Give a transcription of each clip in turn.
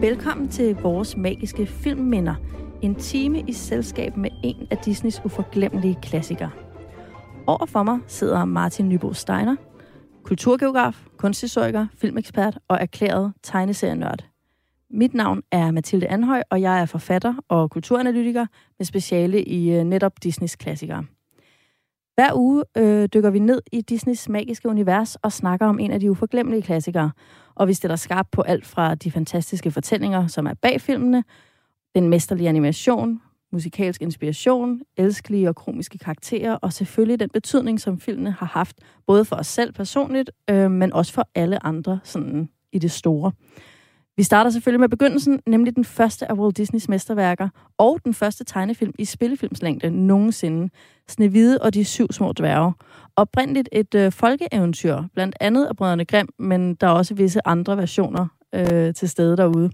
Velkommen til vores magiske filmminder. En time i selskab med en af Disneys uforglemmelige klassikere. Overfor mig sidder Martin Nybo Steiner, kulturgeograf, kunsthistoriker, filmekspert og erklæret tegneserienørd. Mit navn er Mathilde Anhøj, og jeg er forfatter og kulturanalytiker med speciale i øh, netop Disneys klassikere. Hver uge øh, dykker vi ned i Disneys magiske univers og snakker om en af de uforglemmelige klassikere. Og vi stiller skarpt på alt fra de fantastiske fortællinger, som er bag filmene, den mesterlige animation, musikalsk inspiration, elskelige og komiske karakterer, og selvfølgelig den betydning, som filmene har haft, både for os selv personligt, øh, men også for alle andre sådan i det store. Vi starter selvfølgelig med begyndelsen, nemlig den første af Walt Disneys mesterværker, og den første tegnefilm i spillefilmslængde nogensinde, Snevide og de syv små dværge. Oprindeligt et øh, folkeeventyr, blandt andet af Brødrene Grimm, men der er også visse andre versioner øh, til stede derude.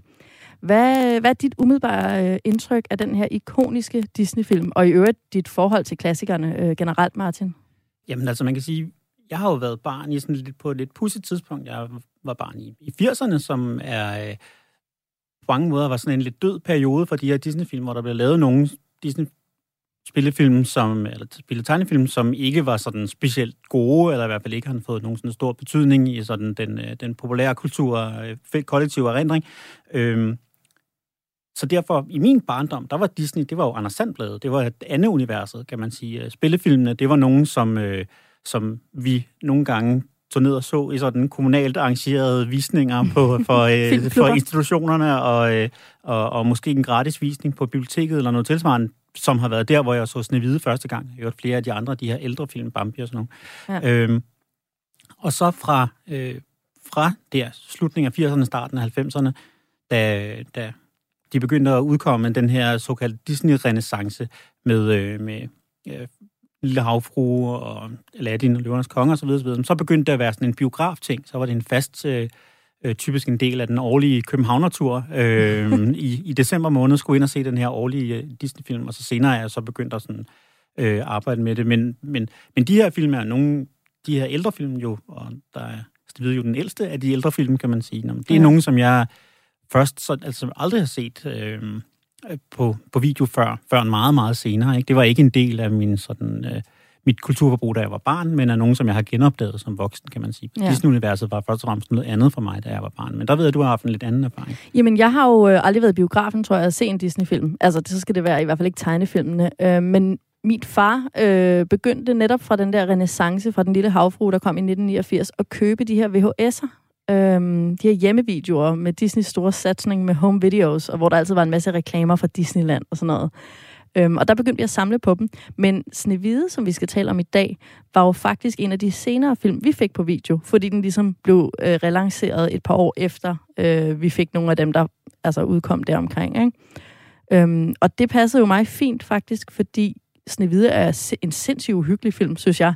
Hvad, hvad er dit umiddelbare øh, indtryk af den her ikoniske Disney-film, og i øvrigt dit forhold til klassikerne øh, generelt, Martin? Jamen altså, man kan sige, jeg har jo været barn i sådan lidt på et lidt pudset tidspunkt. Jeg var barn i, i 80'erne, som er øh, på mange måder var sådan en lidt død periode for de her Disney-film, hvor der blev lavet nogle Disney spillefilm, som, eller spilletegnefilm, som ikke var sådan specielt gode, eller i hvert fald ikke har fået nogen sådan stor betydning i sådan den, øh, den populære kultur, øh, kollektive erindring. Øhm, så derfor, i min barndom, der var Disney, det var jo Anders Sandbladet, det var et andet universet, kan man sige. Spillefilmene, det var nogen, som, øh, som vi nogle gange tog ned og så i sådan kommunalt arrangerede visninger på, for, øh, for institutionerne, og, øh, og, og måske en gratis visning på biblioteket eller noget tilsvarende, som har været der, hvor jeg så Snevide første gang. Jeg har hørt flere af de andre, de her ældre film, Bambi og sådan noget. Ja. Øhm, og så fra, øh, fra der, slutningen af 80'erne, starten af 90'erne, da, da de begyndte at udkomme den her såkaldte Disney-renaissance med, øh, med øh, Lille Havfrue og Aladdin og Løvernes Konge osv., så, så begyndte det at være sådan en biograf-ting. Så var det en fast, øh, øh, typisk en del af den årlige Københavner-tur. Øh, i, I december måned skulle ind og se den her årlige øh, Disney-film, og så senere er jeg så begyndt at sådan, øh, arbejde med det. Men, men, men de her film er nogle, de her ældre film jo, og der er er jo den ældste af de ældre film, kan man sige. Det er ja. nogle, som jeg først så, altså, aldrig har set øh, på, på video før, før en meget, meget senere. Ikke? Det var ikke en del af min sådan... Øh, mit kulturforbrug, da jeg var barn, men er nogen, som jeg har genopdaget som voksen, kan man sige. Ja. Disney-universet var først og fremmest noget andet for mig, da jeg var barn. Men der ved jeg, du har haft en lidt anden erfaring. Jamen, jeg har jo øh, aldrig været i biografen, tror jeg, at se en Disney-film. Altså, det, så skal det være i hvert fald ikke tegnefilmene. Øh, men min far øh, begyndte netop fra den der renaissance fra den lille havfru, der kom i 1989, at købe de her VHS'er øhm, de her hjemmevideoer med Disneys store satsning med home videos, og hvor der altid var en masse reklamer fra Disneyland og sådan noget. Øhm, og der begyndte jeg at samle på dem. Men Snevide, som vi skal tale om i dag, var jo faktisk en af de senere film, vi fik på video, fordi den ligesom blev øh, relanceret et par år efter, øh, vi fik nogle af dem, der altså udkom deromkring. Ikke? Øhm, og det passede jo mig fint faktisk, fordi Snevide er en sindssygt uhyggelig film, synes jeg.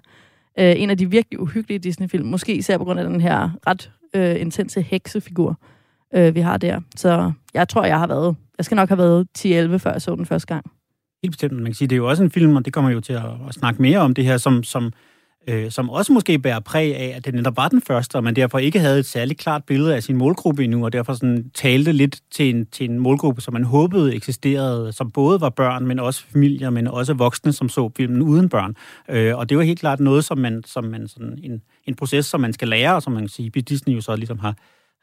Øh, en af de virkelig uhyggelige Disney-film, måske især på grund af den her ret øh, intense heksefigur, øh, vi har der. Så jeg tror, jeg har været... Jeg skal nok have været 10-11, før jeg så den første gang. Helt bestemt. Man kan sige, det er jo også en film, og det kommer jo til at, at snakke mere om det her, som, som, øh, som også måske bærer præg af, at det netop var den første, og man derfor ikke havde et særligt klart billede af sin målgruppe endnu, og derfor sådan talte lidt til en, til en målgruppe, som man håbede eksisterede, som både var børn, men også familier, men også voksne, som så filmen uden børn. Øh, og det var helt klart noget, som man, som man sådan en, en proces, som man skal lære, og som man kan sige, Disney jo så ligesom har,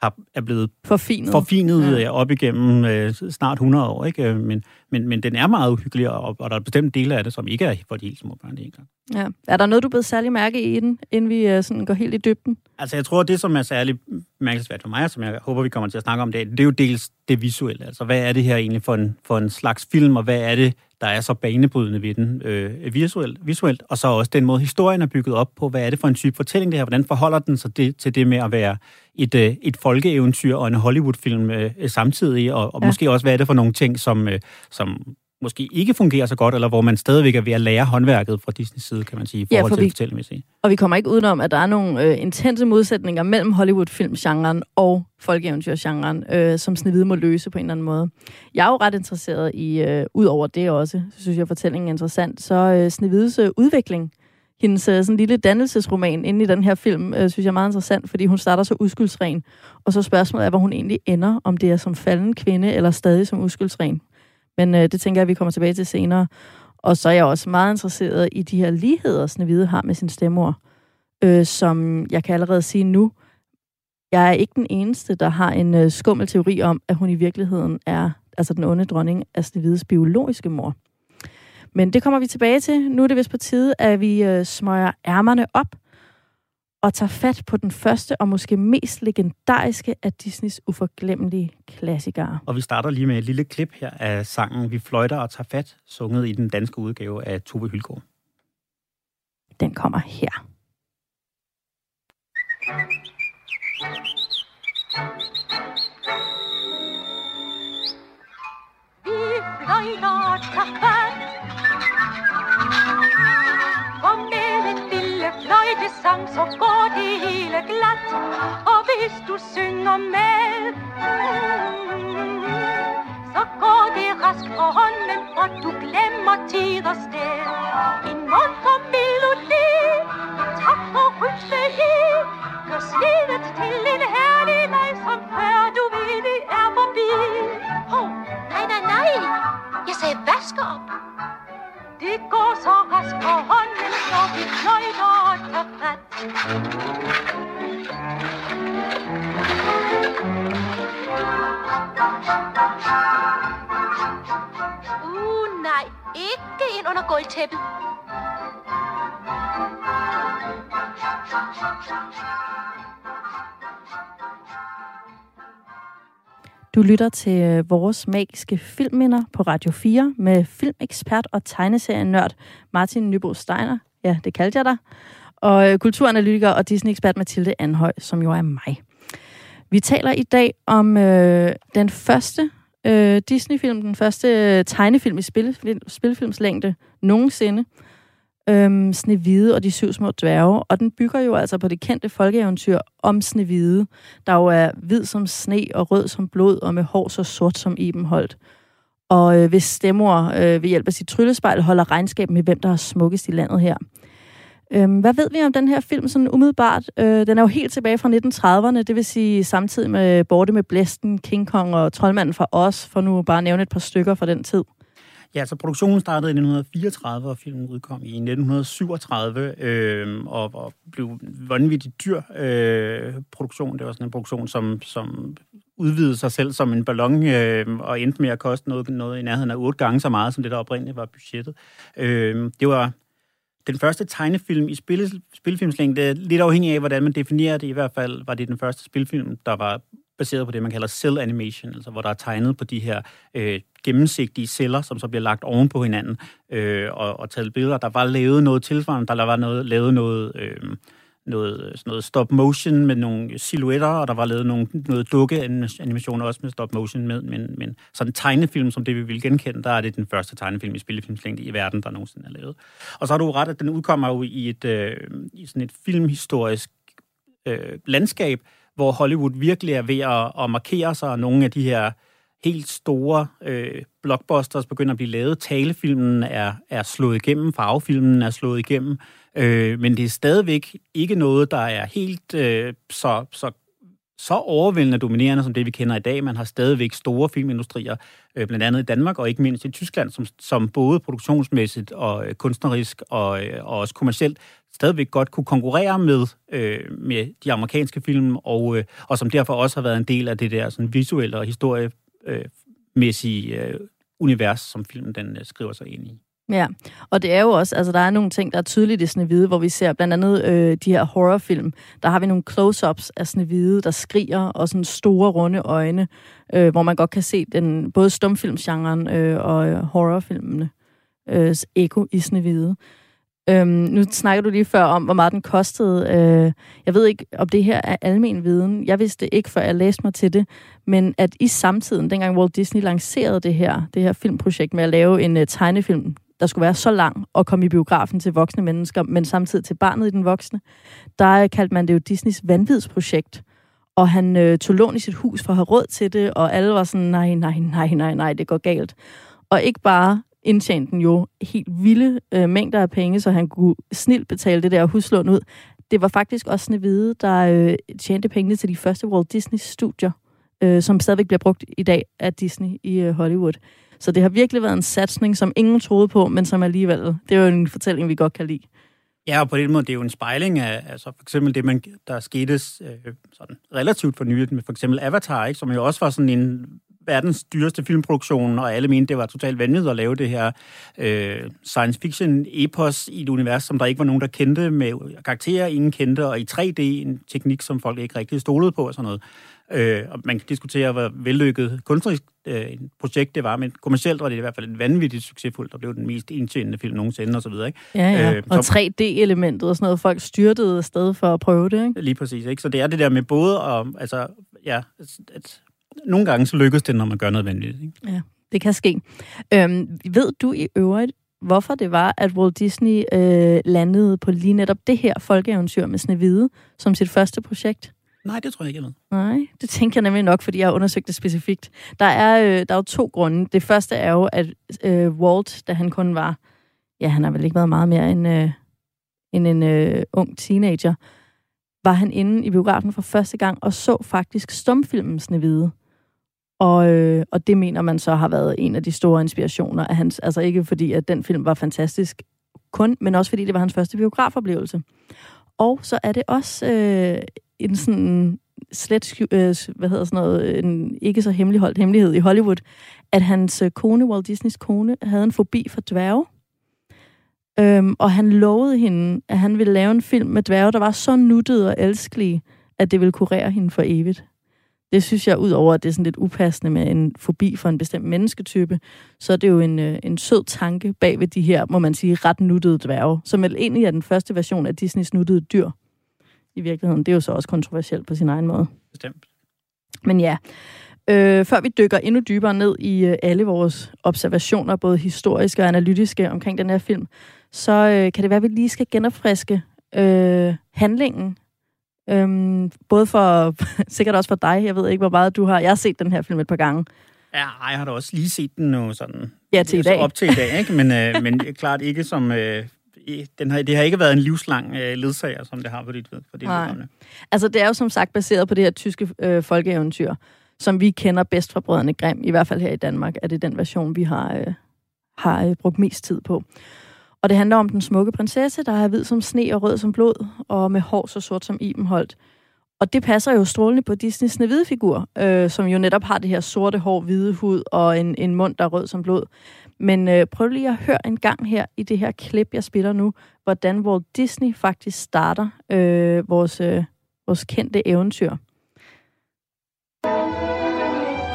har, er blevet forfinet, forfinet ja. op igennem øh, snart 100 år. Ikke? Men, men, men den er meget uhyggelig, og, og der er bestemt dele af det, som ikke er for de helt små børn. Ikke? Ja. Er der noget, du blevet særlig mærke i den, inden vi øh, sådan går helt i dybden? Altså, jeg tror, det, som er særlig mærkelsesværdigt for mig, og som jeg håber, vi kommer til at snakke om det, det er jo dels det visuelle. Altså, hvad er det her egentlig for en, for en slags film, og hvad er det, der er så banebrydende ved den øh, visuelt, visuelt, og så også den måde, historien er bygget op på. Hvad er det for en type fortælling, det her? Hvordan forholder den sig det, til det med at være et, øh, et folkeeventyr og en Hollywood-film øh, samtidig? Og, og ja. måske også, hvad er det for nogle ting, som, øh, som måske ikke fungerer så godt, eller hvor man stadigvæk er ved at lære håndværket fra Disneys side, kan man sige, i forhold ja, for til fortællemæssigt. Og vi kommer ikke udenom, at der er nogle øh, intense modsætninger mellem Hollywood-filmgenren og folkeeventyrgenren, øh, som Snevide må løse på en eller anden måde. Jeg er jo ret interesseret i, øh, ud over det også, så synes jeg, fortællingen er interessant, så øh, Snevides øh, udvikling hendes øh, sådan lille dannelsesroman inde i den her film, øh, synes jeg er meget interessant, fordi hun starter så uskyldsren. Og så spørgsmålet er, hvor hun egentlig ender, om det er som falden kvinde, eller stadig som uskyldsren. Men øh, det tænker jeg, vi kommer tilbage til senere. Og så er jeg også meget interesseret i de her ligheder, Snevide har med sin stemor, øh, som jeg kan allerede sige nu, jeg er ikke den eneste, der har en øh, skummel teori om, at hun i virkeligheden er altså den onde dronning af Snevides biologiske mor. Men det kommer vi tilbage til. Nu er det vist på tide, at vi øh, smøger ærmerne op og tager fat på den første og måske mest legendariske af Disneys uforglemmelige klassikere. Og vi starter lige med et lille klip her af sangen Vi fløjter og tager fat, sunget i den danske udgave af Tove Hylgaard. Den kommer her. Vi fløjter og tager fat lille fløjtesang Så går det hele glat Og hvis du synger med Så går det rask for hånden Og du glemmer tid og sted En munter melodi Tak for rytmeri Gør slidet til en herlig leg Som før du ved det er forbi Hov, nej, nej, nej Jeg sagde vaske op. Det går så rask for hånden vi Uh, nej, ikke ind under gulvtæppet. Du lytter til øh, vores magiske filmminder på Radio 4 med filmekspert og tegneserienørd Martin Nybo Steiner. Ja, det kaldte jeg dig. Og øh, kulturanalytiker og Disney-ekspert Mathilde Anhøj, som jo er mig. Vi taler i dag om øh, den første øh, Disney-film, den første øh, tegnefilm i spil, spilfilmslængde nogensinde. Øhm, Snevide og de syv små dværge, og den bygger jo altså på det kendte folkeeventyr om Snevide, der jo er hvid som sne og rød som blod og med hår så sort som Ibenholdt. Og øh, hvis stemmer øh, ved hjælp af sit tryllespejl holder regnskab med, hvem der er smukkest i landet her. Øhm, hvad ved vi om den her film sådan umiddelbart? Øh, den er jo helt tilbage fra 1930'erne, det vil sige samtidig med Borte med Blæsten, King Kong og Troldmanden fra os, for nu bare at nævne et par stykker fra den tid. Ja, så produktionen startede i 1934, og filmen udkom i 1937, øh, og, og blev vanvittigt dyr øh, produktion. Det var sådan en produktion, som, som udvidede sig selv som en ballon, øh, og endte med at koste noget, noget i nærheden af otte gange så meget, som det der oprindeligt var budgettet. Øh, det var den første tegnefilm i spil, spilfilmslængde, lidt afhængig af, hvordan man definerer det, i hvert fald var det den første spilfilm, der var baseret på det, man kalder cell animation, altså hvor der er tegnet på de her øh, gennemsigtige celler, som så bliver lagt oven på hinanden øh, og, og taget billeder. Der var lavet noget tilsvarende, der var noget, lavet noget, øh, noget, øh, sådan noget stop motion med nogle silhuetter, og der var lavet nogle, noget dukke-animation også med stop motion, med, men, men sådan en tegnefilm, som det vi vil genkende, der er det den første tegnefilm i spillefilmslængde i verden, der nogensinde er lavet. Og så har du ret, at den udkommer jo i, et, øh, i sådan et filmhistorisk øh, landskab, hvor Hollywood virkelig er ved at, at markere sig, og nogle af de her helt store øh, blockbusters begynder at blive lavet. Talefilmen er, er slået igennem, farvefilmen er slået igennem, øh, men det er stadigvæk ikke noget, der er helt øh, så, så så overvældende dominerende som det, vi kender i dag. Man har stadigvæk store filmindustrier, øh, blandt andet i Danmark og ikke mindst i Tyskland, som, som både produktionsmæssigt og øh, kunstnerisk og, øh, og også kommercielt stadigvæk godt kunne konkurrere med, øh, med de amerikanske film, og, øh, og som derfor også har været en del af det der sådan visuelle og historie Øh, øh, univers, som filmen den øh, skriver sig ind i. Ja, og det er jo også, altså der er nogle ting, der er tydeligt i Snevide, hvor vi ser blandt andet øh, de her horrorfilm. Der har vi nogle close-ups af Snevide, der skriger, og sådan store, runde øjne, øh, hvor man godt kan se den både stumfilmsgenren øh, og øh, horrorfilmene øh, eko i Snevide. Øhm, nu snakker du lige før om, hvor meget den kostede. Øh, jeg ved ikke, om det her er almen viden. Jeg vidste det ikke, før jeg læste mig til det. Men at i samtiden, dengang Walt Disney lancerede det her, det her filmprojekt med at lave en uh, tegnefilm, der skulle være så lang og komme i biografen til voksne mennesker, men samtidig til barnet i den voksne, der øh, kaldte man det jo Disneys vanvidsprojekt. Og han øh, tog lån i sit hus for at have råd til det, og alle var sådan, nej, nej, nej, nej, nej, det går galt. Og ikke bare indtjente den jo helt vilde øh, mængder af penge, så han kunne snilt betale det der huslån ud. Det var faktisk også Snevide, der øh, tjente pengene til de første Walt Disney-studier, øh, som stadigvæk bliver brugt i dag af Disney i øh, Hollywood. Så det har virkelig været en satsning, som ingen troede på, men som alligevel, det er jo en fortælling, vi godt kan lide. Ja, og på den måde, det er jo en spejling af altså for eksempel det, man, der skete øh, sådan relativt for nyligt med for eksempel Avatar, ikke, som jo også var sådan en verdens dyreste filmproduktion, og alle mente, det var totalt vanvittigt at lave det her øh, science fiction epos i et univers, som der ikke var nogen, der kendte, med karakterer, ingen kendte, og i 3D, en teknik, som folk ikke rigtig stolede på og sådan noget. Øh, og man kan diskutere, hvor vellykket kunstnerisk øh, projekt det var, men kommercielt var det i hvert fald et vanvittigt succesfuldt, der blev den mest indtjenende film nogensinde, og så videre. Ikke? Ja, ja. Øh, og 3D-elementet og sådan noget, folk styrtede afsted for at prøve det, ikke? Lige præcis, ikke? Så det er det der med både at, altså, ja, at nogle gange så lykkes det, når man gør noget vanvittigt. Ikke? Ja, det kan ske. Øhm, ved du i øvrigt, hvorfor det var, at Walt Disney øh, landede på lige netop det her folkeeventyr med Snevide som sit første projekt? Nej, det tror jeg ikke, jeg ved. Nej, det tænker jeg nemlig nok, fordi jeg har undersøgt det specifikt. Der er, øh, der er jo to grunde. Det første er jo, at øh, Walt, da han kun var, ja, han har vel ikke været meget mere end, øh, end en øh, ung teenager, var han inde i biografen for første gang og så faktisk stumfilmen Snevide. Og, øh, og det mener man så har været en af de store inspirationer af hans, altså ikke fordi, at den film var fantastisk kun, men også fordi det var hans første biografoplevelse. Og så er det også øh, en sådan slet, øh, hvad hedder sådan noget, en ikke så hemmeligholdt hemmelighed i Hollywood, at hans øh, kone, Walt Disneys kone, havde en fobi for dværge. Øhm, og han lovede hende, at han ville lave en film med dværge, der var så nuttet og elskelige, at det ville kurere hende for evigt. Det synes jeg, udover at det er sådan lidt upassende med en fobi for en bestemt mennesketype, så er det jo en, øh, en sød tanke bag ved de her, må man sige, ret nuttede dværge, som vel egentlig er den første version af Disneys nuttede dyr i virkeligheden. Det er jo så også kontroversielt på sin egen måde. Bestemt. Men ja, øh, før vi dykker endnu dybere ned i øh, alle vores observationer, både historiske og analytiske omkring den her film, så øh, kan det være, at vi lige skal genopfriske øh, handlingen. Øhm, både for, sikkert også for dig, jeg ved ikke, hvor meget du har. Jeg har set den her film et par gange. Ja, jeg har da også lige set den nu sådan... Ja, til i dag. Op til i dag, ikke? Men, øh, men klart ikke som... Øh, den har, det har ikke været en livslang øh, ledsager, som det har på dit, for dit Nej. Altså, det er jo som sagt baseret på det her tyske øh, folkeeventyr, som vi kender bedst fra Brødrene Grimm, i hvert fald her i Danmark, er det den version, vi har, øh, har øh, brugt mest tid på. Og det handler om den smukke prinsesse, der er hvid som sne og rød som blod, og med hår så sort som Ibenholdt. Og det passer jo strålende på Disneys snehvide figur, øh, som jo netop har det her sorte hår, hvide hud og en, en mund, der er rød som blod. Men øh, prøv lige at høre en gang her i det her klip, jeg spiller nu, hvordan Walt Disney faktisk starter øh, vores, øh, vores kendte eventyr.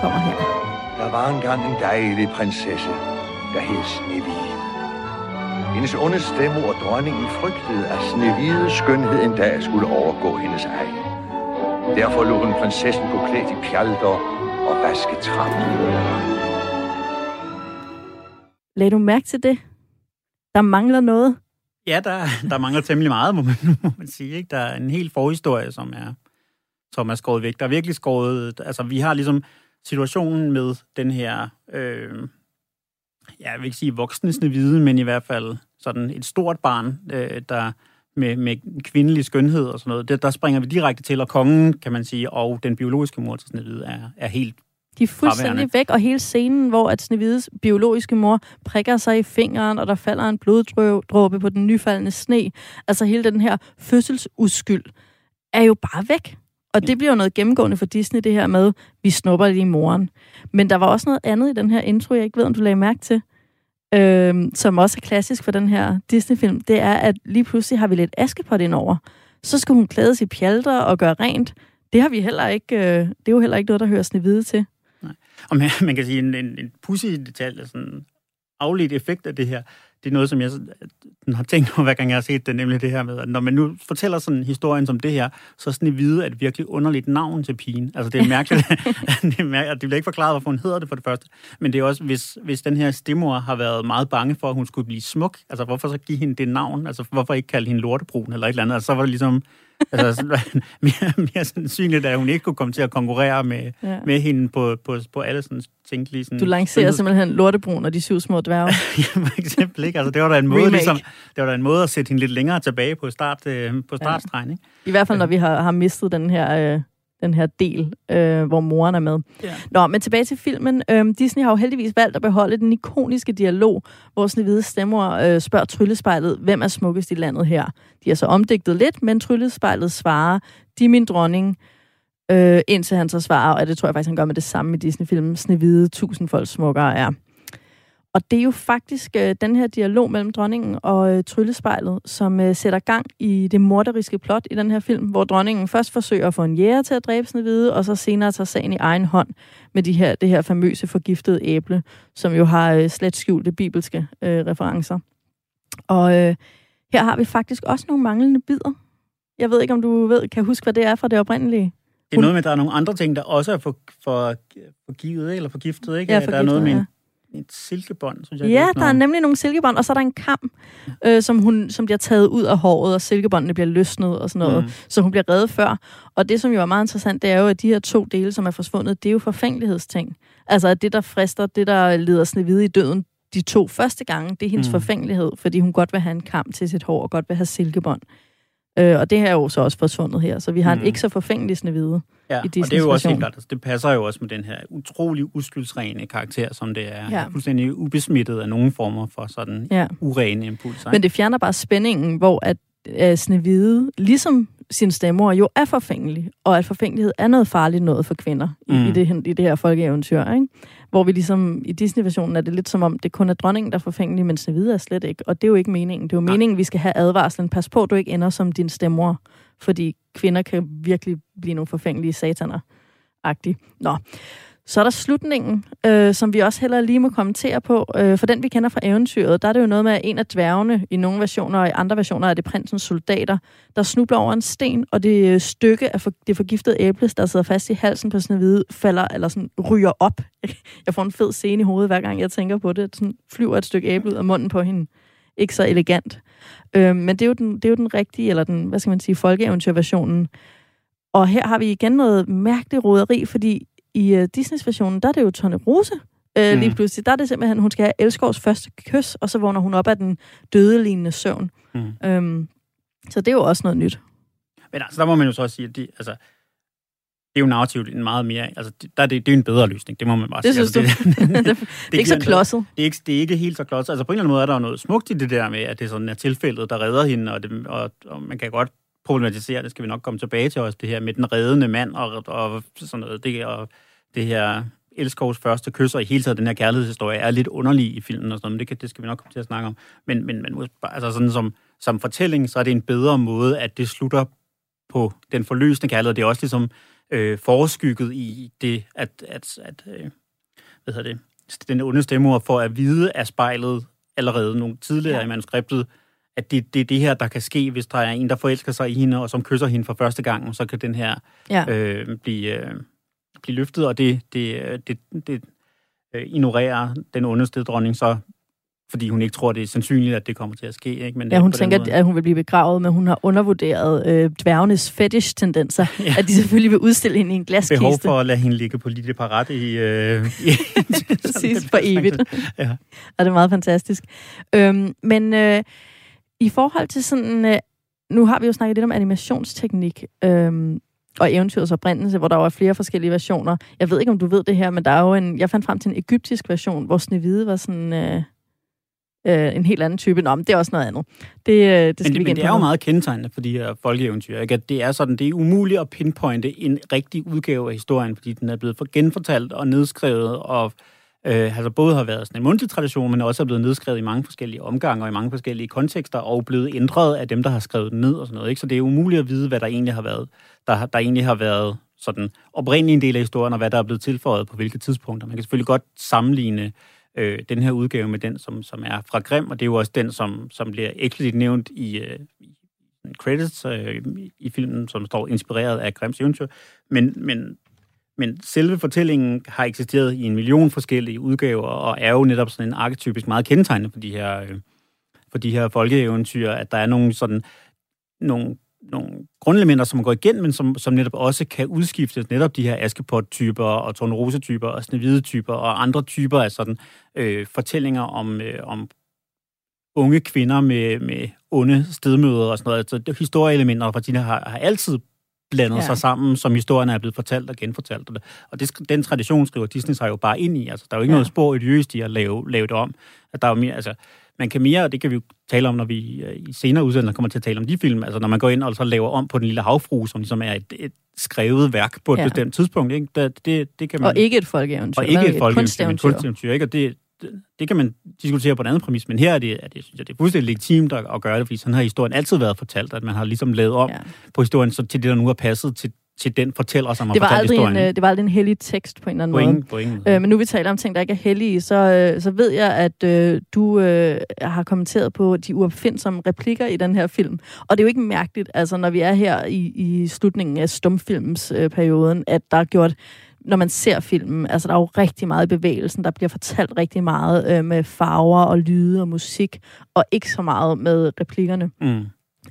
Kommer her. Der var engang en dejlig prinsesse, der hed Snehvide. Hendes onde stemme og dronningen frygtede, at Snevides skønhed en dag skulle overgå hendes egen. Derfor lå hun prinsessen gå klædt i pjalter og vaske trappen. Lad du mærke til det? Der mangler noget. Ja, der, der mangler temmelig meget, må man, må man sige. Ikke? Der er en helt forhistorie, som er, som er skåret væk. Der er virkelig skåret... Altså, vi har ligesom situationen med den her... Øh, jeg vil ikke sige voksne hvide, men i hvert fald sådan et stort barn, øh, der med, med kvindelig skønhed og sådan noget. Det, der springer vi direkte til, og kongen, kan man sige, og den biologiske mor til Snevide er, er helt de er fuldstændig væk, og hele scenen, hvor at Snevides biologiske mor prikker sig i fingeren, og der falder en bloddråbe på den nyfaldende sne. Altså hele den her fødselsuskyld er jo bare væk. Og det bliver jo noget gennemgående for Disney, det her med, vi snupper lige moren. Men der var også noget andet i den her intro, jeg ikke ved, om du lagde mærke til, øh, som også er klassisk for den her Disney-film. Det er, at lige pludselig har vi lidt Askepot indover. Så skal hun klædes i pjalter og gøre rent. Det har vi heller ikke, øh, det er jo heller ikke noget, der hører Snevide til. Og man, man kan sige, en, en, en pussy detalje, sådan afledt effekt af det her, det er noget, som jeg har tænkt over, hver gang jeg har set det, nemlig det her med, at når man nu fortæller sådan historien som det her, så sådan i vide, at det virkelig underligt navn til pigen. Altså det er mærkeligt, det, er mærkeligt, det bliver ikke forklaret, hvorfor hun hedder det for det første, men det er også, hvis, hvis den her stemor har været meget bange for, at hun skulle blive smuk, altså hvorfor så give hende det navn? Altså hvorfor ikke kalde hende lortebrun eller et eller andet? Altså så var det ligesom, altså, sådan, mere, mere sandsynligt, at hun ikke kunne komme til at konkurrere med, Ja. ja. med hende på, på, på alle sådan tænkelige... Sådan, Du lancerer simpelthen Lortebrun og de syv små dværge. Ja, for eksempel, ikke? Altså, det var da en måde, Remake. ligesom, det var da en måde at sætte hende lidt længere tilbage på, start, øh, på startstregen, ikke? I hvert fald, når vi har, har mistet den her, øh, den her del, øh, hvor moren er med. Ja. Nå, men tilbage til filmen. Øhm, Disney har jo heldigvis valgt at beholde den ikoniske dialog, hvor Snevide stemmer øh, spørger Tryllespejlet, hvem er smukkest i landet her? De har så omdigtet lidt, men Tryllespejlet svarer, de er min dronning, øh, indtil han så svarer, og det tror jeg faktisk, han gør med det samme i Disney-filmen, Snevide, tusindfold smukkere er. Og det er jo faktisk øh, den her dialog mellem dronningen og øh, tryllespejlet, som øh, sætter gang i det morderiske plot i den her film, hvor dronningen først forsøger at få en jæger til at dræbe Snevide, og så senere tager sagen i egen hånd med de her, det her famøse forgiftede æble, som jo har øh, slet skjulte bibelske øh, referencer. Og øh, her har vi faktisk også nogle manglende bidder. Jeg ved ikke, om du ved, kan huske, hvad det er fra det oprindelige. Det er noget med, at der er nogle andre ting, der også er for, for, forgivet, eller forgiftet, ikke? Ja, der er forgiftet, noget med ja. Et silkebånd, synes jeg. Ja, der er nemlig nogle silkebånd, og så er der en kam, øh, som, hun, som bliver taget ud af håret, og silkebåndene bliver løsnet og sådan noget, mm. Så hun bliver reddet før. Og det, som jo er meget interessant, det er jo, at de her to dele, som er forsvundet, det er jo forfængelighedsting. Altså, at det, der frister, det, der leder Snevide i døden, de to første gange, det er hendes. Mm. forfængelighed, fordi hun godt vil have en kam til sit hår, og godt vil have silkebånd. Øh, og det her er jo så også forsvundet her, så vi har mm. en Mm. ikke så forfængelig Snevide. Ja, i og det er Disneys jo også version. helt klart, altså, det passer jo også med den her utrolig uskyldsrene karakter, som det er. Ja. Fuldstændig ubesmittet af nogen former for sådan Ja. urene impulser. Men det fjerner bare spændingen, hvor at øh, Snevide, ligesom sin stemmer, jo er forfængelig, og at forfængelighed er noget farligt noget for kvinder mm. i, Mm. i, det, hen- i det her folkeeventyr. Ikke? Hvor vi ligesom, i Disney-versionen er det lidt som om, det kun er dronningen, der er forfængelig, men Snevide er slet ikke. Og det er jo ikke meningen. Det er jo Nej. meningen, vi skal have advarslen. Pas på, du ikke ender som din stemmer, fordi kvinder kan virkelig blive nogle forfængelige sataner. -agtige. Nå. Så er der slutningen, øh, som vi også heller lige må kommentere på. Øh, for den, vi kender fra eventyret, der er det jo noget med, at en af dværgene i nogle versioner, og i andre versioner er det prinsens soldater, der snubler over en sten, og det øh, stykke af for, det forgiftede æble, der sidder fast i halsen på Snevide, falder eller sådan ryger op. Jeg får en fed scene i hovedet, hver gang jeg tænker på det. Sådan flyver et stykke æble ud af munden på hende. Ikke så elegant. Øh, men det er, jo den, det er jo den rigtige, eller den, hvad skal man sige, folkeeventyrversionen. Og her har vi igen noget mærkeligt roderi, fordi i uh, Disneys versionen, der er det jo Tone Rose, øh, Mm. lige pludselig. Der er det simpelthen, hun skal have Elskovs første kys, og så vågner hun op af den dødelignende søvn. Mm. Øhm, så det er jo også noget nyt. Men altså, der må man jo så også sige, at de, altså, det er jo narrativt en meget mere... Altså, det- der er det, det er jo en bedre løsning, det må man bare Det sige. synes altså, du? Det, det, det er ikke så klodset. det, er ikke, det er ikke helt så klodset. Altså, på en eller anden måde er der jo noget smukt i det der med, at det sådan er tilfældet, der redder hende, og, det, og, og man kan godt problematisere, det skal vi nok komme tilbage til også, det her med den reddende mand, og, og sådan noget, det, og det her Elskovs første kys, og i hele taget den her kærlighedshistorie, er lidt underlig i filmen og sådan noget, men det, kan, det skal vi nok komme til at snakke om. Men, men, men altså sådan som, som fortælling, så er det en bedre måde, at det slutter på den forløsende kærlighed. Det er også ligesom øh, forskygget i det, at, at, at øh, hvad hedder det, den onde stemmor får at vide af spejlet allerede nogle tidligere ja. i manuskriptet, at det, det er det her, der kan ske, hvis der er en, der forelsker sig i hende, og som kysser hende for første gang, så kan den her Ja. øh, blive, øh, blive løftet, og det, det, øh, det, det øh, ignorerer den ondeste dronning så, fordi hun ikke tror, det er sandsynligt, at det kommer til at ske. Ikke? Men Ja, hun tænker, måde- at hun vil blive begravet, men hun har undervurderet øh, dværgenes fetish-tendenser. Ja. At de selvfølgelig vil udstille hende i en glaskiste. behov for at lade hende ligge på lille parat i... Øh, i Præcis, for evigt. Ja. Og det er meget fantastisk. Øhm, men øh, i forhold til sådan... Øh, nu har vi jo snakket lidt om animationsteknik øhm, og eventyrets oprindelse, hvor der er flere forskellige versioner. Jeg ved ikke, om du ved det her, men der er jo en... Jeg fandt frem til en egyptisk version, hvor Snevide var sådan... Øh, øh, en helt anden type. Nå, men det er også noget andet. Det, øh, det skal Men, vi men det er jo meget kendetegnende for de her folkeeventyr, ikke? at det er sådan, det er umuligt at pinpointe en rigtig udgave af historien, fordi den er blevet for genfortalt og nedskrevet, og øh, altså både har været sådan en mundtlig tradition, men også er blevet nedskrevet i mange forskellige omgange og i mange forskellige kontekster, og blevet ændret af dem, der har skrevet den ned og sådan noget. Ikke? Så det er umuligt at vide, hvad der egentlig har været, der, der egentlig har været sådan oprindelig en del af historien, og hvad der er blevet tilføjet på hvilke tidspunkter. Man kan selvfølgelig godt sammenligne øh, den her udgave med den, som, som er fra Grimm, og det er jo også den, som, som bliver eksplicit nævnt i, øh, credits øh, i filmen, som står inspireret af Grimms eventyr. Men, men, men selve fortællingen har eksisteret i en million forskellige udgaver, og er jo netop sådan en arketypisk meget kendetegnende for de her, øh, for de her folkeeventyr, at der er nogle sådan nogle nogle grundelementer, som går igen, men som, som netop også kan udskiftes. Netop de her Askepot-typer og Tornerose-typer og Snevide-typer og andre typer af sådan øh, fortællinger om, øh, om unge kvinder med, med onde stedmøder og sådan noget. Altså, historieelementer fra Tina har, har altid blandet ja. sig sammen, som historierne er blevet fortalt og genfortalt. Og, det, den tradition skriver Disney sig jo bare ind i. Altså, der er jo ikke ja. noget spor odiøst i at lave, lave det om. At der er jo mere, altså, man kan mere, og det kan vi jo tale om, når vi øh, i senere udsendelser kommer til at tale om de film, altså når man går ind og så laver om på Den Lille Havfru, som ligesom er et, et skrevet værk på et ja. bestemt tidspunkt. Ikke? Det, det, det kan man, og ikke et folkeeventyr. Og ikke et folkeeventyr, men kunsteventyr. Ikke? Og det, det, kan man diskutere på en anden præmis, men her er det, er det, synes jeg, det er fuldstændig legitimt at, at gøre det, fordi sådan har historien altid været fortalt, at man har ligesom lavet om ja. på historien så til det, der nu er passet til, til den fortæller, som har det var fortalt aldrig historien. En, øh, det var aldrig en hellig tekst på en eller anden på måde. Måde. Øh, men nu vi taler om ting, der ikke er hellige, så, øh, så ved jeg, at øh, du øh, har kommenteret på de uopfindsomme replikker i den her film. Og det er jo ikke mærkeligt, altså når vi er her i, i slutningen af stumfilmsperioden, øh, at der er gjort når man ser filmen, altså der er jo rigtig meget i bevægelsen, der bliver fortalt rigtig meget øh, med farver og lyde og musik, og ikke så meget med replikkerne. Mm.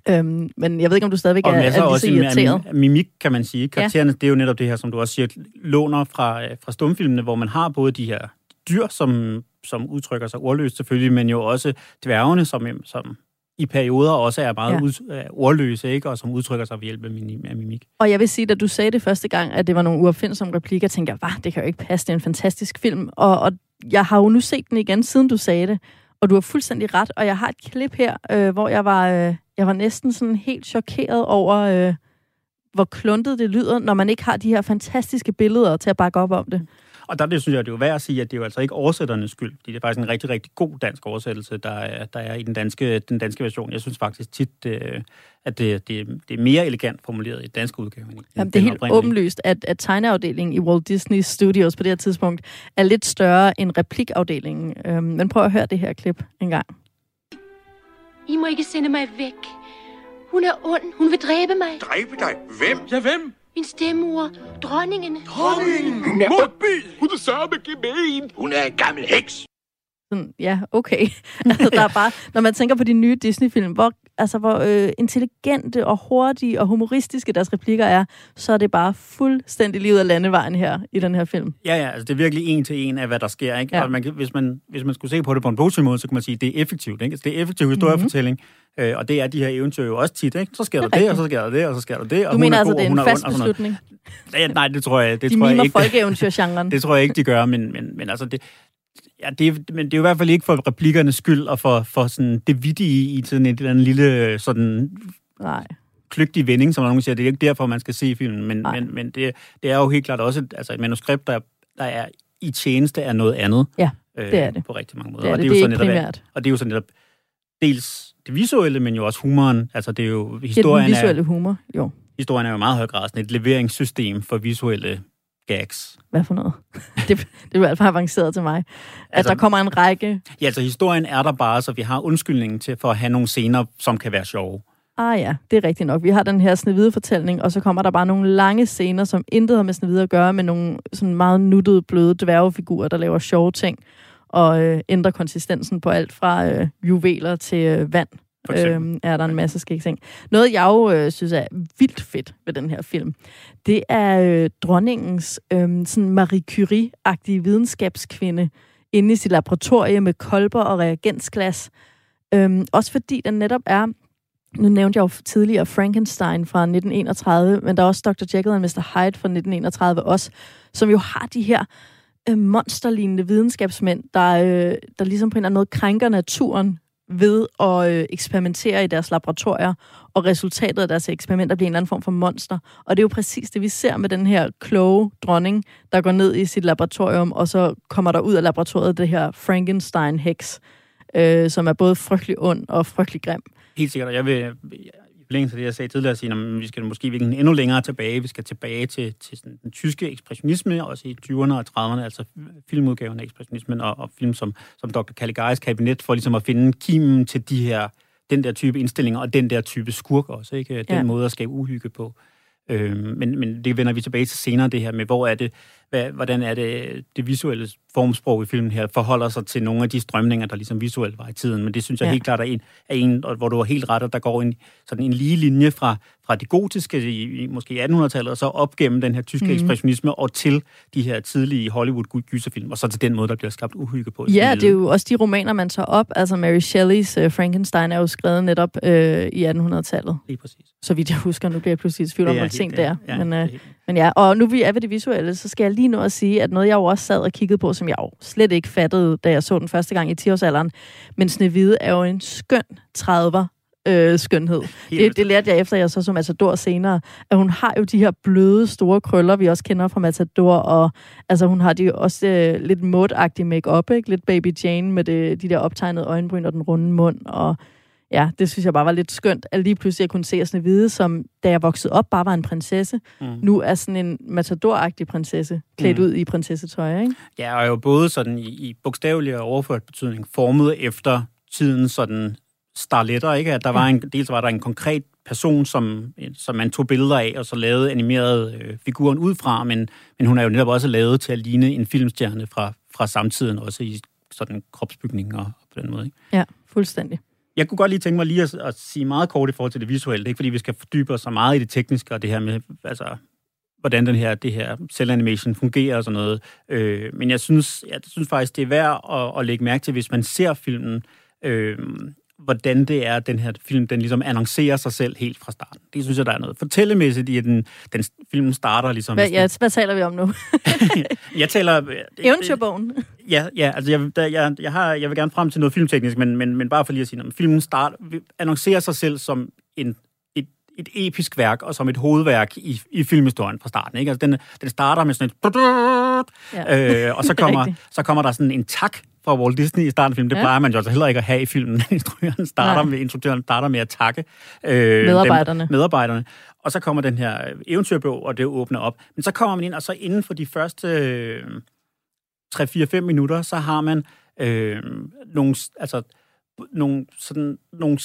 Øhm, men jeg ved ikke, om du stadigvæk Og er, er lige også så irriteret. mimik, kan man sige. Karaktererne, ja. det er jo netop det her, som du også siger, låner fra, øh, fra stumfilmene, hvor man har både de her dyr, som, som udtrykker sig ordløst selvfølgelig, men jo også dværgene, som, som i perioder også er meget ja. ud, uh, ordløse, ikke? og som udtrykker sig ved hjælp af, min, af mimik. Og jeg vil sige, at du sagde det første gang, at det var nogle uopfindsomme replikker, tænkte jeg, det kan jo ikke passe, det er en fantastisk film. Og, og jeg har jo nu set den igen, siden du sagde det, og du har fuldstændig ret. Og jeg har et klip her, øh, hvor jeg var, øh, jeg var næsten sådan helt chokeret over, øh, hvor kluntet det lyder, når man ikke har de her fantastiske billeder til at bakke op om det. Og der det, synes jeg, det er jo værd at sige, at det er jo altså ikke oversætternes skyld. Det er faktisk en rigtig, rigtig god dansk oversættelse, der er, der er i den danske, den danske version. Jeg synes faktisk tit, øh, at det, det, det er mere elegant formuleret i den danske udgave. End Jamen, det er helt åbenlyst, at, at tegneafdelingen i Walt Disney Studios på det her tidspunkt er lidt større end replikafdelingen. Øhm, men prøv at høre det her klip en gang. I må ikke sende mig væk. Hun er ond. Hun vil dræbe mig. Dræbe dig? Hvem? Ja, hvem? Min stemmor. Dronningen. Dronningen! Hun er modbyd! Hun er sørme gemen! Hun er en gammel heks! Sådan, ja, okay. altså, der er bare, når man tænker på de nye Disney-film, hvor, altså, hvor øh, intelligente og hurtige og humoristiske deres replikker er, så er det bare fuldstændig livet af landevejen her i den her film. Ja, ja, altså det er virkelig en til en af, hvad der sker. Ikke? Ja. Og man, kan- hvis, man, hvis man skulle se på det på en positiv måde, så kunne man sige, at det er effektivt. Ikke? Altså, det er effektiv historiefortælling, mm-hmm. øh, og det er de her eventyr jo også tit. Ikke? Så sker der Det det, og så sker der det, og så sker der det. Og Du mener er altså, god, det er en ond, fast noget. beslutning? Ja, nej, det tror jeg, det De tror jeg mimer ikke. folkeeventyrgenren. Det tror jeg ikke, de gør, men, men, men altså det, ja, det, er, men det er jo i hvert fald ikke for replikkernes skyld, og for, for sådan det vittige i sådan en eller anden lille sådan Nej. kløgtig vending, som nogen siger. Det er ikke derfor, man skal se filmen, men, Nej. men, men det, det er jo helt klart også et, altså et manuskript, der, der er i tjeneste af noget andet. Ja, øh, det er det. På rigtig mange måder. Det er og det. jo Det er så ikke netop. Og det er jo så netop dels det visuelle, men jo også humoren. Altså det er jo, Det er den historien, visuelle er, humor. Jo, historien er jo i meget høj grad sådan et leveringssystem for visuelle gags. hvad for noget? det, det er jo alt for avanceret til mig. At Altså- der kommer en række... Ja, altså historien er der bare, så vi har undskyldningen til for at have nogle scener, som kan være sjove. Ah ja, det er rigtigt nok. Vi har den her snevide fortælling, og så kommer der bare nogle lange scener, som intet har med snevide at gøre, med nogle sådan meget nuttede, bløde dværgefigurer, der laver sjove ting, og øh, ændrer konsistensen på alt fra øh, juveler til øh, vand. For. Øhm, er der en masse skæg ting. Noget, jeg jo øh, synes er vildt fedt ved den her film, det er øh, dronningens øh, sådan Marie Curie-agtige videnskabskvinde inde i sit laboratorie med kolber og reagensglas. Øhm, også fordi den netop er nu nævnte jeg jo tidligere Frankenstein fra 1931, men der er også Dr. Jekyll and Mr. Hyde fra 1931 også, som jo har de her øh, monsterlignende videnskabsmænd, der, øh, der ligesom på en eller anden måde krænker naturen ved at øh, eksperimentere i deres laboratorier, og resultatet af deres eksperimenter bliver en eller anden form for monster. Og det er jo præcis det, vi ser med den her kloge dronning, der går ned i sit laboratorium, og så kommer der ud af laboratoriet det her Frankenstein-heks, øh, som er både frygtelig ond og frygtelig grim. Helt sikkert, jeg vil forlængelse af det, jeg sagde tidligere, sige, at vi skal måske virkelig endnu længere tilbage. Vi skal tilbage til, til sådan, den tyske ekspressionisme, også i 20'erne og 30'erne, altså filmudgaven af ekspressionismen, og, og film som, som Dr. Caligaris kabinet, for ligesom at finde kimen til de her, den der type indstillinger, og den der type skurk også, ikke? Den Ja. måde at skabe uhygge på. Øh, men, men det vender vi tilbage til senere, det her med, hvor er det, hvad, hvordan er det, det visuelle formsprog i filmen her forholder sig til nogle af de strømninger, der ligesom visuelt var i tiden. Men det synes jeg Ja. helt klart er en, er en hvor du har helt ret, at der går en, sådan en lige linje fra, fra det gotiske i, i måske 1800-tallet, og så op gennem den her tyske mm. ekspressionisme, og til de her tidlige Hollywood-gyserfilm, og så til den måde, der bliver skabt uhygge på. Ja, det er jo også de romaner, man tager op. Altså Mary Shelleys uh, Frankenstein er jo skrevet netop øh, i 1800-tallet. Lige præcis. Så vidt jeg husker, nu bliver jeg pludselig i tvivl om, hvor ting det er. Ja, men, øh, men ja, og nu vi er ved det visuelle, så skal jeg lige nå at sige, at noget jeg jo også sad og kiggede på, som jeg jo slet ikke fattede, da jeg så den første gang i 10-årsalderen. Men Snevide er jo en skøn 30'er øh, skønhed. Det, det lærte jeg efter, jeg så så Matador senere, at hun har jo de her bløde, store krøller, vi også kender fra Matador, og altså hun har de jo også øh, lidt modagtige make-up, ikke? Lidt Baby Jane med det, de der optegnede øjenbryn og den runde mund, og ja, det synes jeg bare var lidt skønt, at lige pludselig jeg kunne se Snevide, som da jeg voksede op bare var en prinsesse, Mm. nu er sådan en Matador-agtig prinsesse, klædt Mm. ud i prinsessetøj, ikke? Ja, og jo både sådan i, i bogstavelig og overført betydning formet efter tiden sådan starletter, ikke? At der var en, dels var der en konkret person, som, som man tog billeder af, og så lavede animerede øh, figuren ud fra, men, men hun er jo netop også lavet til at ligne en filmstjerne fra, fra samtiden, også i sådan kropsbygning og, og på den måde, ikke? Ja, fuldstændig. Jeg kunne godt lige tænke mig lige at, at sige meget kort i forhold til det visuelle. Det er ikke, fordi vi skal fordybe os så meget i det tekniske og det her med, altså, hvordan den her, det her cell-animation fungerer og sådan noget. Øh, men jeg synes, jeg synes faktisk, det er værd at, at lægge mærke til, hvis man ser filmen, øh, hvordan det er, at den her film, den ligesom annoncerer sig selv helt fra starten. Det synes jeg, der er noget fortællemæssigt i, at den, den filmen starter ligesom... Hvad, ja, hvad taler vi om nu? jeg taler... Eventyrbogen. Ja, ja altså jeg, der, jeg, jeg, har, jeg vil gerne frem til noget filmteknisk, men, men, men bare for lige at sige noget. Filmen start, annoncerer sig selv som en, et, et episk værk, og som et hovedværk i, i filmhistorien fra starten. Ikke? Altså den, den starter med sådan et... Ja. Øh, og så er kommer, så kommer der sådan en tak fra Walt Disney i starten af filmen. Det Ja. plejer man jo altså heller ikke at have i filmen. Instruktøren starter, Nej. med, instruktøren starter med at takke øh, Medarbejderne. Dem, medarbejderne. Og så kommer den her eventyrbog, og det åbner op. Men så kommer man ind, og så inden for de første øh, 3-4-5 minutter, så har man øh, nogle, altså, nogle, sådan, nogle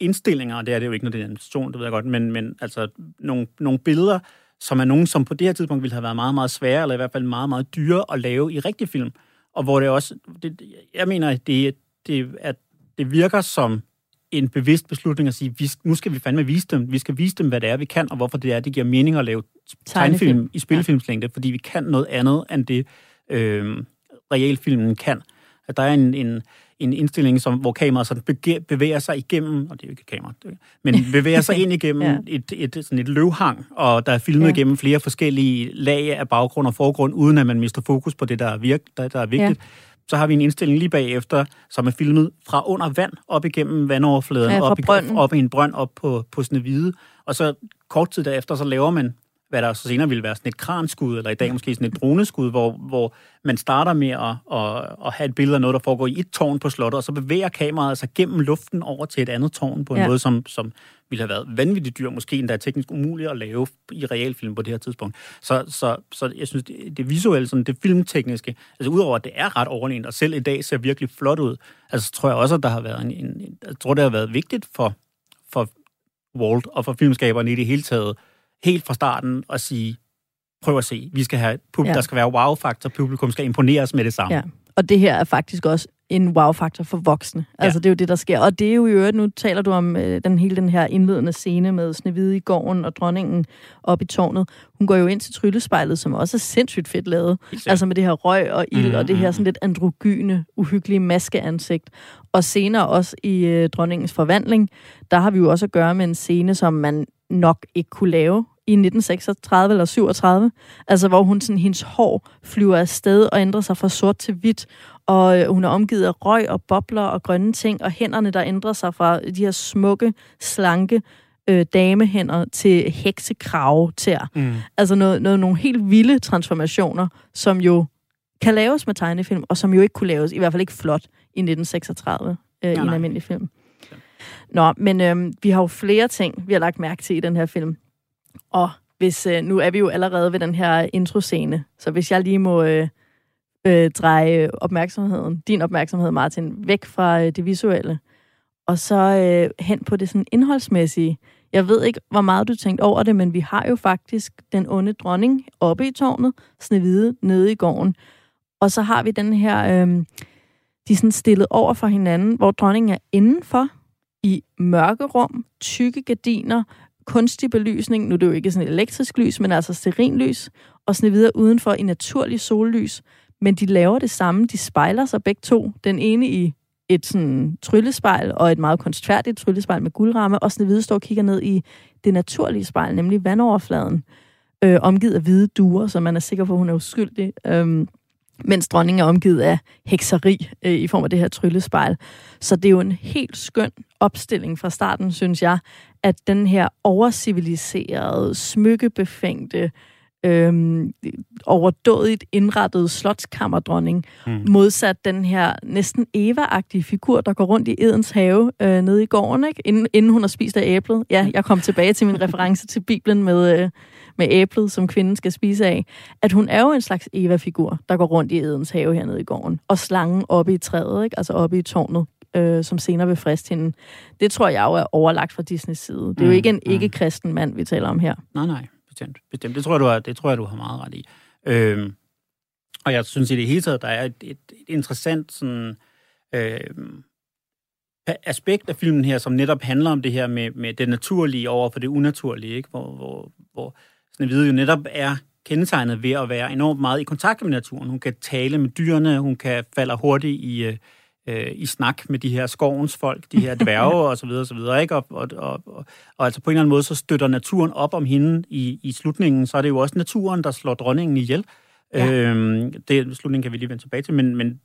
indstillinger, og det er det jo ikke, når det er en animation, det ved jeg godt, men, men altså nogle, nogle billeder, som er nogen, som på det her tidspunkt ville have været meget, meget svære, eller i hvert fald meget, meget dyre at lave i rigtig film. Og hvor det også, det, jeg mener, det, det, at det virker som en bevidst beslutning at sige, vi, nu skal vi fandme vise dem, vi skal vise dem, hvad det er, vi kan, og hvorfor det er, det giver mening at lave Tegnefilm. tegnefilm i spilfilmslængde, fordi vi kan noget andet, end det øh, realfilmen kan. At der er en, en, en indstilling, som, hvor kameraet sådan bevæger sig igennem, og det er jo ikke kamera, det, men bevæger sig ind igennem Ja. et, et, sådan et løvhang, og der er filmet Ja. igennem flere forskellige lag af baggrund og forgrund, uden at man mister fokus på det, der er, virk, der, der er vigtigt. Ja. Så har vi en indstilling lige bagefter, som er filmet fra under vand, op igennem vandoverfladen, Ja, op, i, op i en brønd, op på, på Snevide. Og så kort tid derefter, så laver man hvad der så senere ville være sådan et kranskud, eller i dag måske sådan et droneskud, hvor, hvor man starter med at, at, at have et billede af noget, der foregår i et tårn på slottet, og så bevæger kameraet sig gennem luften over til et andet tårn på en Ja. måde, som, som ville have været vanvittigt dyr, måske endda teknisk umuligt at lave i realfilm på det her tidspunkt. Så, så, så jeg synes, det, det visuelle, sådan det filmtekniske, altså udover at det er ret overlegent, og selv i dag ser virkelig flot ud, altså så tror jeg også, at der har været en, en, en jeg tror, det har været vigtigt for, for Walt og for filmskaberne i det hele taget, helt fra starten at sige, prøv at se, vi skal have, pub- Ja. ja. der skal være wow-faktor, publikum skal imponeres med det samme. Ja. Og det her er faktisk også en wow-faktor for voksne. Ja. Altså, det er jo det, der sker. Og det er jo i øvrigt, nu taler du om øh, den hele den her indledende scene med Snevide i gården og dronningen op i tårnet. Hun går jo ind til tryllespejlet, som også er sindssygt fedt lavet. Sikkert. Altså med det her røg og ild, mm, og det her sådan lidt androgyne, uhyggelige maskeansigt. Og senere også i øh, dronningens forvandling, der har vi jo også at gøre med en scene, som man nok ikke kunne lave i 1936 eller 37. Altså hvor hun sådan, hendes hår flyver afsted og ændrer sig fra sort til hvidt, og øh, hun er omgivet af røg og bobler og grønne ting, og hænderne, der ændrer sig fra de her smukke, slanke øh, damehænder til heksekrave tær. Mm. Altså noget, noget, nogle helt vilde transformationer, som jo kan laves med tegnefilm, og som jo ikke kunne laves, i hvert fald ikke flot, i 1936 øh, i en almindelig film. Nå, men øh, vi har jo flere ting, vi har lagt mærke til i den her film. Og hvis øh, nu er vi jo allerede ved den her introscene, så hvis jeg lige må øh, øh, dreje opmærksomheden, din opmærksomhed, Martin, væk fra øh, det visuelle, og så øh, hen på det sådan indholdsmæssige Jeg ved ikke, hvor meget du tænkte over det, men vi har jo faktisk den onde dronning oppe i tårnet, Snevide nede i gården. Og så har vi den her, øh, de er sådan stillet over for hinanden, hvor dronningen er indenfor i mørke rum, tykke gardiner, kunstig belysning. Nu er det jo ikke sådan et elektrisk lys, men altså sterinlys. Og Snevide udenfor i naturlig sollys. Men de laver det samme. De spejler sig begge to. Den ene i et sådan tryllespejl, og et meget kunstfærdigt tryllespejl med guldramme, og Snevide står og kigger ned i det naturlige spejl, nemlig vandoverfladen, øh, omgivet af hvide duer, så man er sikker på, at hun er uskyldig. Øhm, mens dronningen er omgivet af hekseri øh, i form af det her tryllespejl. Så det er jo en helt skøn opstilling fra starten, synes jeg, at den her overciviliserede, smykkebefængte, øhm, overdådigt indrettede slotskammerdronning, mm. modsat den her næsten Eva-agtige figur, der går rundt i Edens have øh, nede i gården, ikke? Inden, inden hun har spist af æblet. Ja, jeg kom tilbage til min reference til Bibelen med, øh, med æblet, som kvinden skal spise af. At hun er jo en slags Eva-figur, der går rundt i Edens have hernede i gården, og slangen oppe i træet, ikke? altså oppe i tårnet, øh, som senere vil friste hende. Det tror jeg jo er overlagt fra Disneys side. Det er jo ikke en ikke-kristen mand, vi taler om her. Nej, nej, bestemt. bestemt. Det, tror jeg, du har, det tror jeg, du har meget ret i. Øhm, og jeg synes i det hele taget, der er et, et, et interessant sådan, øhm, aspekt af filmen her, som netop handler om det her med, med det naturlige over for det unaturlige, ikke? Hvor, hvor, hvor Snevide jo netop er kendetegnet ved at være enormt meget i kontakt med naturen. Hun kan tale med dyrene, hun kan falde hurtigt i, øh, i snak med de her skovens folk, de her dværge og så videre, og så videre, ikke? Og, og, og, og, og altså på en eller anden måde, så støtter naturen op om hende i, i slutningen, så er det jo også naturen, der slår dronningen ihjel. Ja. Øhm, det slutningen kan vi lige vende tilbage til, men, men,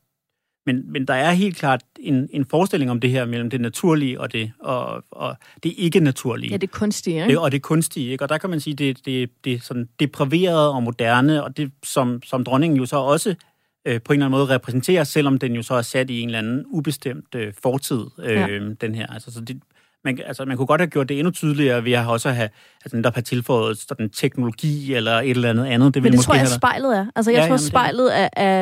men, men der er helt klart en, en forestilling om det her mellem det naturlige og det, og, og det ikke-naturlige. Ja, det kunstige, ikke? Det, og det kunstige, ikke? Og der kan man sige, det, det, det er sådan depriverede og moderne, og det som, som dronningen jo så også øh, på en eller anden måde repræsenterer, selvom den jo så er sat i en eller anden ubestemt øh, fortid, øh, ja. den her. Altså, så det, man, altså, man kunne godt have gjort det endnu tydeligere ved at også have altså, der har tilføjet sådan teknologi eller et eller andet andet. Det Men det måske tror jeg, spejlet er. Altså, jeg ja, tror, jamen, spejlet er, er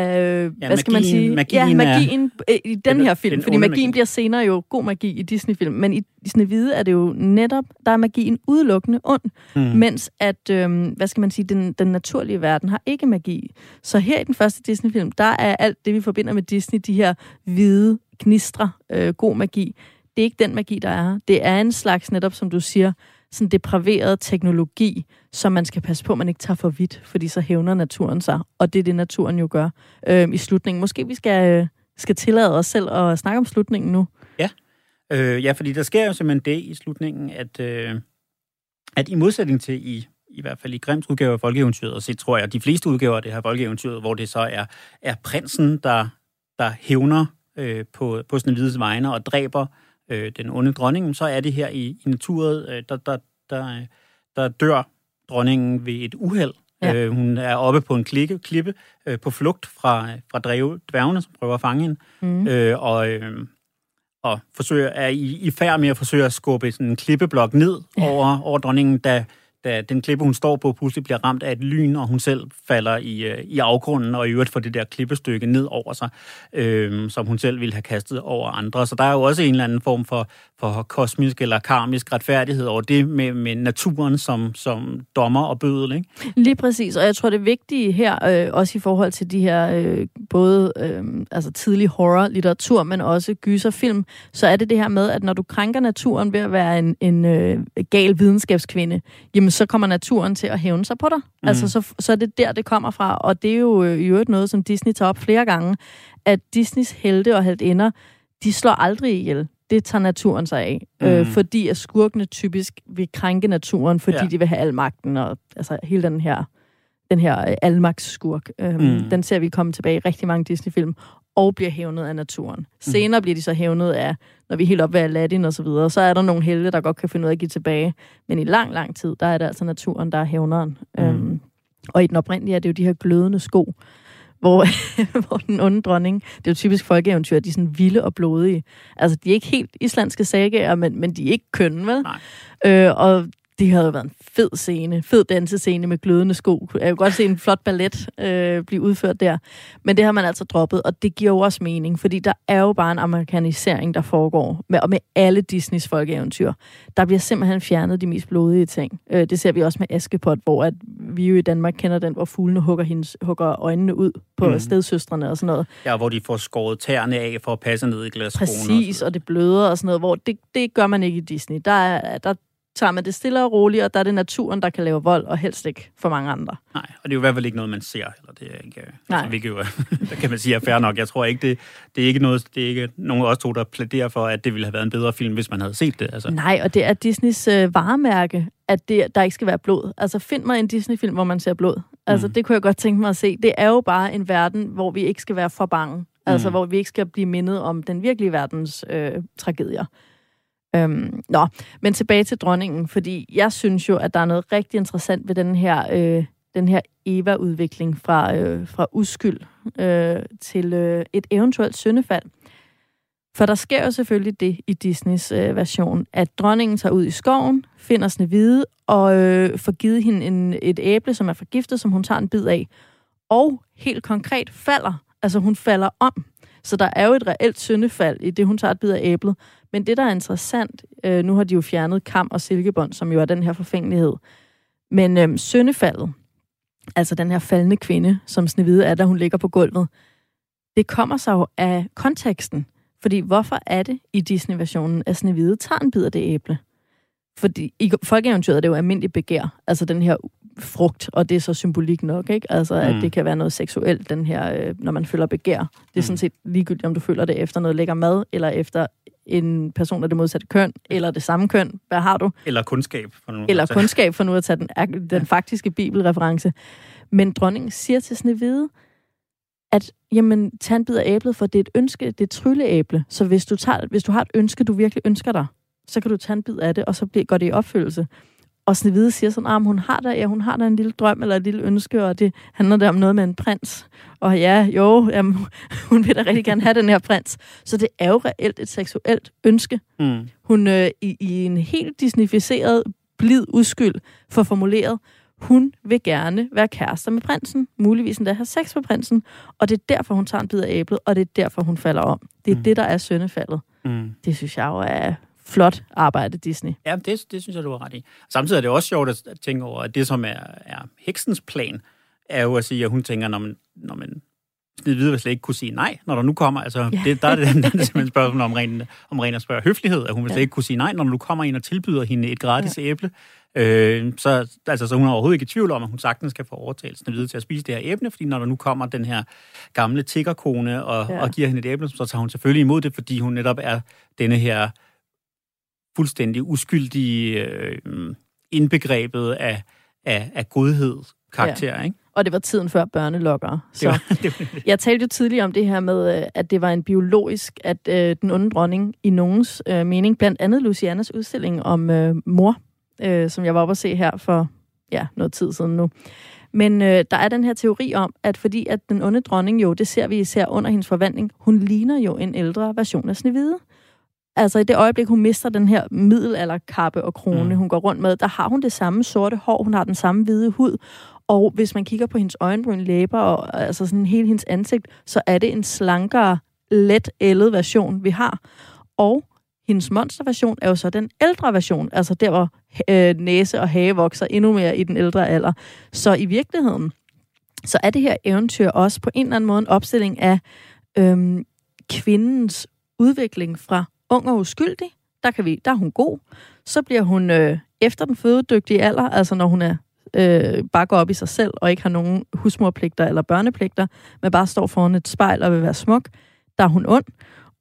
ja, hvad magien, skal man sige? Magien ja, magien er, i den her film. Den fordi magien magi. bliver senere jo god magi i Disney-film. Men i, i Snevide er det jo netop, der er magien udelukkende ond. Hmm. Mens at, øhm, hvad skal man sige, den, den naturlige verden har ikke magi. Så her i den første Disney-film, der er alt det, vi forbinder med Disney, de her hvide gnistre, øh, god magi det er ikke den magi, der er. Det er en slags, netop som du siger, sådan depraveret teknologi, som man skal passe på, at man ikke tager for vidt, fordi så hævner naturen sig. Og det er det, naturen jo gør øh, i slutningen. Måske vi skal, øh, skal tillade os selv at snakke om slutningen nu. Ja, øh, ja fordi der sker jo simpelthen det i slutningen, at, øh, at i modsætning til i i hvert fald i Grimms udgave af Folkeeventyret, og så tror jeg, at de fleste udgaver af det her Folkeeventyret, hvor det så er, er prinsen, der, der hævner øh, på, på Snevides vegne og dræber øh, den onde dronning, så er det her i, i naturet, øh, der, der, der, der dør dronningen ved et uheld. Ja. Øh, hun er oppe på en klikke, klippe øh, på flugt fra, fra dreve, dværgene, som prøver at fange hende, mm. øh, og, øh, og forsøger, er i, i færd med at forsøge at skubbe sådan en klippeblok ned ja. over, over dronningen, da da den klippe, hun står på, pludselig bliver ramt af et lyn, og hun selv falder i, øh, i afgrunden, og i øvrigt får det der klippestykke ned over sig, øh, som hun selv ville have kastet over andre. Så der er jo også en eller anden form for, for kosmisk eller karmisk retfærdighed over det med, med naturen som, som dommer og bødel. Ikke? Lige præcis, og jeg tror det vigtige her, øh, også i forhold til de her øh, både øh, altså tidlig horror-litteratur, men også gyserfilm, så er det det her med, at når du krænker naturen ved at være en, en øh, gal videnskabskvinde, jamen så kommer naturen til at hævne sig på dig. Mm. Altså, så, så er det der, det kommer fra. Og det er jo øh, i øvrigt noget, som Disney tager op flere gange, at Disneys helte og heltinder, de slår aldrig ihjel. Det tager naturen sig af. Øh, mm. Øh, fordi at skurkene typisk vil krænke naturen, fordi ja. de vil have al magten, og altså hele den her den her øh, almagtsskurk. Øhm, mm. Den ser vi komme tilbage i rigtig mange Disney-film, og bliver hævnet af naturen. Mm. Senere mm. bliver de så hævnet af, når vi er helt op ved Aladdin og så videre, så er der nogle helte, der godt kan finde ud af at give tilbage. Men i lang, lang tid, der er det altså naturen, der er hævneren. Mm. Øhm, og i den oprindelige er det jo de her glødende sko, hvor, hvor den onde dronning, det er jo typisk folkeeventyr, de er sådan vilde og blodige. Altså, de er ikke helt islandske sagaer, men, men de er ikke kønne, vel? Nej. Øh, og det havde jo været en fed scene, fed dansescene med glødende sko. Jeg kunne godt se en flot ballet øh, blive udført der. Men det har man altså droppet, og det giver jo også mening, fordi der er jo bare en amerikanisering, der foregår, med, og med alle Disneys folkeeventyr. Der bliver simpelthen fjernet de mest blodige ting. Øh, det ser vi også med Askepot, hvor at vi jo i Danmark kender den, hvor fuglene hugger, hendes, hugger øjnene ud på mm. stedsøstrene og sådan noget. Ja, hvor de får skåret tæerne af for at passe ned i glaskronen. Præcis, og, og det bløder og sådan noget, hvor det, det gør man ikke i Disney. Der, er, der tager man det stille og roligt, og der er det naturen, der kan lave vold, og helst ikke for mange andre. Nej, og det er jo i hvert fald ikke noget, man ser. Eller det er ikke, øh, Nej. Altså, hvilket jo, der kan man sige er fair nok. Jeg tror ikke, det, det er ikke noget, det er ikke nogen af os to, der plæderer for, at det ville have været en bedre film, hvis man havde set det. Altså. Nej, og det er Disneys øh, varemærke, at det, der ikke skal være blod. Altså find mig en Disney-film, hvor man ser blod. Altså mm. det kunne jeg godt tænke mig at se. Det er jo bare en verden, hvor vi ikke skal være for bange. Altså mm. hvor vi ikke skal blive mindet om den virkelige verdens øh, tragedier. Øhm, nå, men tilbage til dronningen, fordi jeg synes jo, at der er noget rigtig interessant ved den her, øh, den her Eva-udvikling fra, øh, fra uskyld øh, til øh, et eventuelt syndefald. For der sker jo selvfølgelig det i Disneys øh, version, at dronningen tager ud i skoven, finder Snevide og øh, får givet hende en, et æble, som er forgiftet, som hun tager en bid af. Og helt konkret falder, altså hun falder om. Så der er jo et reelt syndefald i det, hun tager et bid af æblet. Men det, der er interessant, øh, nu har de jo fjernet kam og silkebånd, som jo er den her forfængelighed. Men øh, syndefaldet, altså den her faldende kvinde, som Snevide er, da hun ligger på gulvet, det kommer sig jo af konteksten. Fordi hvorfor er det i Disney-versionen, at Snevide tager en bid af det æble? Fordi i folkeeventyret er det jo almindelig begær, altså den her frugt, og det er så symbolik nok, ikke? Altså, at mm. det kan være noget seksuelt, den her, øh, når man føler begær. Det er mm. sådan set ligegyldigt, om du føler det efter noget lækker mad, eller efter en person af det modsatte køn, eller det samme køn. Hvad har du? Eller kundskab. For nu eller kundskab, for nu at tage den, den ja. faktiske bibelreference. Men dronningen siger til Snevide, at jamen, tag en bid af æblet, for det er et ønske, det er et trylleæble. Så hvis du, tager, hvis du har et ønske, du virkelig ønsker dig, så kan du tage en bid af det, og så bliver, går det i opfyldelse. Og Snevide siger sådan, at ah, hun har der, ja, hun har der en lille drøm eller et lille ønske, og det handler der om noget med en prins. Og ja, jo, jamen, hun vil da rigtig gerne have den her prins. Så det er jo reelt et seksuelt ønske. Mm. Hun øh, i, i en helt disnificeret, blid uskyld for formuleret, hun vil gerne være kærester med prinsen, muligvis endda have sex med prinsen, og det er derfor, hun tager en bid af æblet, og det er derfor, hun falder om. Det er mm. det, der er søndefaldet. Mm. Det synes jeg jo er flot arbejde, Disney. Ja, det, det synes jeg, du har ret i. Samtidig er det også sjovt at tænke over, at det, som er, er heksens plan, er jo at sige, at hun tænker, når man, når man Snide Hvide vil slet ikke kunne sige nej, når der nu kommer. Altså, ja. det, der er det, der er simpelthen spørgsmål om ren, om ren at spørge høflighed, at hun vil ja. slet ikke kunne sige nej, når du kommer ind og tilbyder hende et gratis ja. æble. Øh, så, altså, så hun er overhovedet ikke i tvivl om, at hun sagtens kan få overtalt Hvide til at spise det her æble, fordi når der nu kommer den her gamle tiggerkone og, ja. og giver hende et æble, så tager hun selvfølgelig imod det, fordi hun netop er denne her fuldstændig uskyldige øh, indbegrebet af, af, af godhed karakter, ja. ikke? Og det var tiden før børnelokker. Så. Det var, det var Jeg talte jo tidligere om det her med, øh, at det var en biologisk, at øh, den onde dronning i nogens øh, mening, blandt andet Lucianas udstilling om øh, mor, øh, som jeg var oppe at se her for ja, noget tid siden nu. Men øh, der er den her teori om, at fordi at den onde dronning jo, det ser vi især under hendes forvandling, hun ligner jo en ældre version af Snevide. Altså i det øjeblik, hun mister den her middelalderkappe og krone, mm. hun går rundt med, der har hun det samme sorte hår, hun har den samme hvide hud, og hvis man kigger på hendes øjenbryn, læber og altså sådan hele hendes ansigt, så er det en slankere, let ældet version, vi har. Og hendes monsterversion er jo så den ældre version, altså der, hvor øh, næse og hage vokser endnu mere i den ældre alder. Så i virkeligheden, så er det her eventyr også på en eller anden måde en opstilling af øhm, kvindens udvikling fra ung og uskyldig, der, kan vi, der er hun god. Så bliver hun øh, efter den fødedygtige alder, altså når hun er øh, bare går op i sig selv og ikke har nogen husmorpligter eller børnepligter, men bare står foran et spejl og vil være smuk, der er hun ond.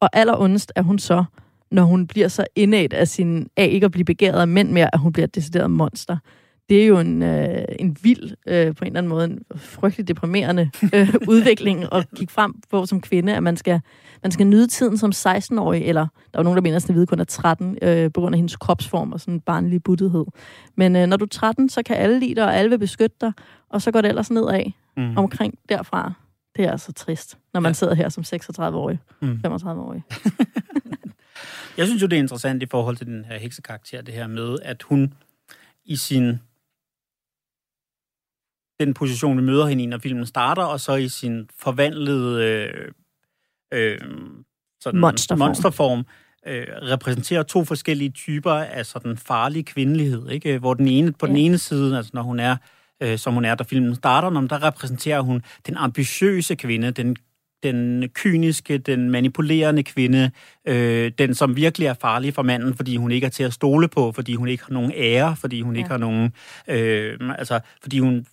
Og allerondest er hun så, når hun bliver så indad af, sin, af ikke at blive begæret af mænd mere, at hun bliver et decideret monster det er jo en, øh, en vild, øh, på en eller anden måde, en frygtelig deprimerende øh, udvikling at kigge frem på som kvinde, at man skal, man skal nyde tiden som 16-årig, eller der er nogen, der mener, at Snevide kun er 13, øh, på grund af hendes kropsform og sådan en barnlig buttethed. Men øh, når du er 13, så kan alle lide dig, og alle vil beskytte dig, og så går det ellers nedad mm. omkring derfra. Det er altså trist, når man ja. sidder her som 36-årig, mm. 35-årig. Jeg synes jo, det er interessant i forhold til den her heksekarakter, det her med, at hun i sin den position, vi møder hende i, når filmen starter, og så i sin forvandlede øh, øh, sådan Monsterform. monsterform øh, repræsenterer to forskellige typer af sådan farlig kvindelighed, ikke? Hvor den ene, på den Ja. ene side, altså når hun er, øh, som hun er, da filmen starter, når, der repræsenterer hun den ambitiøse kvinde, den den kyniske, den manipulerende kvinde, øh, den som virkelig er farlig for manden, fordi hun ikke er til at stole på, fordi hun ikke har nogen ære, fordi hun ja. ikke har nogen, øh, altså, fordi hun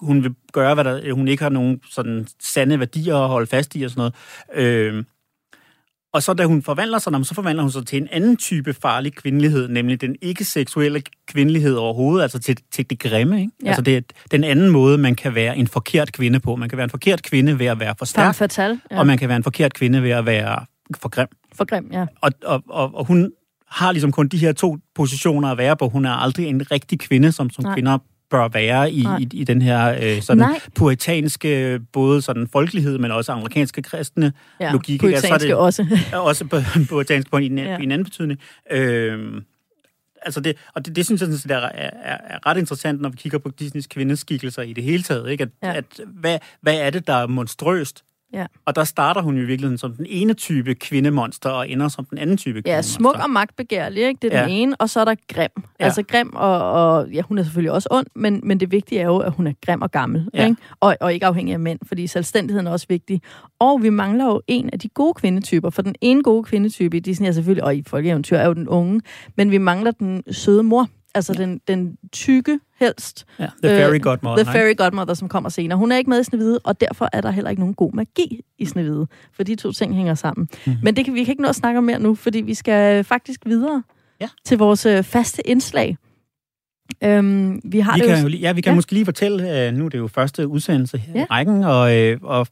hun vil gøre, hvad der, hun ikke har nogen sådan sande værdier at holde fast i og sådan noget. Øh, og så da hun forvandler sig, så forvandler hun sig til en anden type farlig kvindelighed, nemlig den ikke-seksuelle kvindelighed overhovedet, altså til, til det grimme. Ikke? Ja. Altså det er den anden måde, man kan være en forkert kvinde på. Man kan være en forkert kvinde ved at være for stærk, fatale. ja. og man kan være en forkert kvinde ved at være for grim. For grim, ja. Og, og, og, og hun har ligesom kun de her to positioner at være på. Hun er aldrig en rigtig kvinde, som, som Nej. kvinder bør være i, Nej. i, i den her øh, sådan Nej. puritanske, både sådan folkelighed, men også amerikanske kristne ja. logik. Altså, så er Puritanske det- også. også på, på en, Ja. en anden betydning. Øhm, altså det, og det, det synes jeg sådan set er, er, er, ret interessant, når vi kigger på Disneys kvindeskikkelser i det hele taget. Ikke? At, ja. at, hvad, hvad er det, der er monstrøst? Ja. Og der starter hun jo i virkeligheden som den ene type kvindemonster, og ender som den anden type Ja, kvindemonster. smuk og magtbegærlig, ikke? Det er ja. den Ja. ene, og så er der grim. Ja. Ja. Altså grim, og, og ja, hun er selvfølgelig også ond, men, men det vigtige er jo, at hun er grim og gammel, Ja. ikke? Og, og ikke afhængig af mænd, fordi selvstændigheden er også vigtig. Og vi mangler jo en af de gode kvindetyper, for den ene gode kvindetype i Disney er selvfølgelig, og i folkeeventyr er jo den unge, men vi mangler den søde mor, altså den, den tykke helst, Ja, The Fairy Øh, Godmother. The Fairy Godmother, som kommer senere. Hun er ikke med i Snevide, og derfor er der heller ikke nogen god magi i Snevide, for de to ting hænger sammen. Mhm. Mm. Men det kan vi kan ikke nå at snakke om mere nu, fordi vi skal faktisk videre Ja. til vores øh, faste indslag. Øhm, vi har Vi det kan, jo... ja, vi kan Ja. måske lige fortælle, uh, nu er det jo første udsendelse her Ja. i rækken, og, øh, og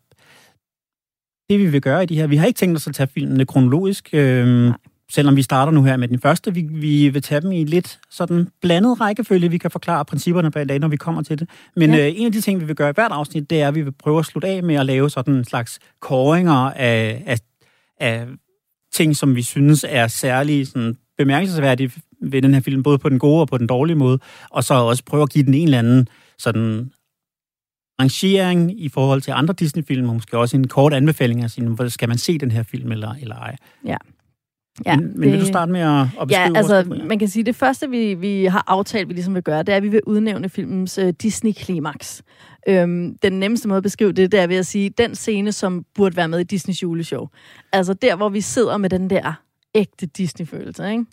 det vi vil gøre i de her, vi har ikke tænkt os at tage filmene kronologisk, øh, selvom vi starter nu her med den første. Vi, vi vil tage dem i lidt sådan blandet rækkefølge. Vi kan forklare principperne bag det, når vi kommer til det. Men Ja. øh, en af de ting, vi vil gøre i hvert afsnit, det er, at vi vil prøve at slutte af med at lave sådan en slags kåringer af, af, af ting, som vi synes er særlig sådan, bemærkelsesværdige ved den her film, både på den gode og på den dårlige måde, og så også prøve at give den en eller anden sådan rangering i forhold til andre Disney-film, og måske også en kort anbefaling af hvor skal man se den her film eller, eller ej. Ja, men, men vil du starte med at, at beskrive Ja, vores altså, kategorier? man kan sige, det første, vi, vi har aftalt, vi ligesom vil gøre, det er, at vi vil udnævne filmens øh, Disney-klimaks. Øhm, den nemmeste måde at beskrive det, det er ved at sige, den scene, som burde være med i Disneys juleshow. Altså der, hvor vi sidder med den der ægte Disney-følelse, ikke?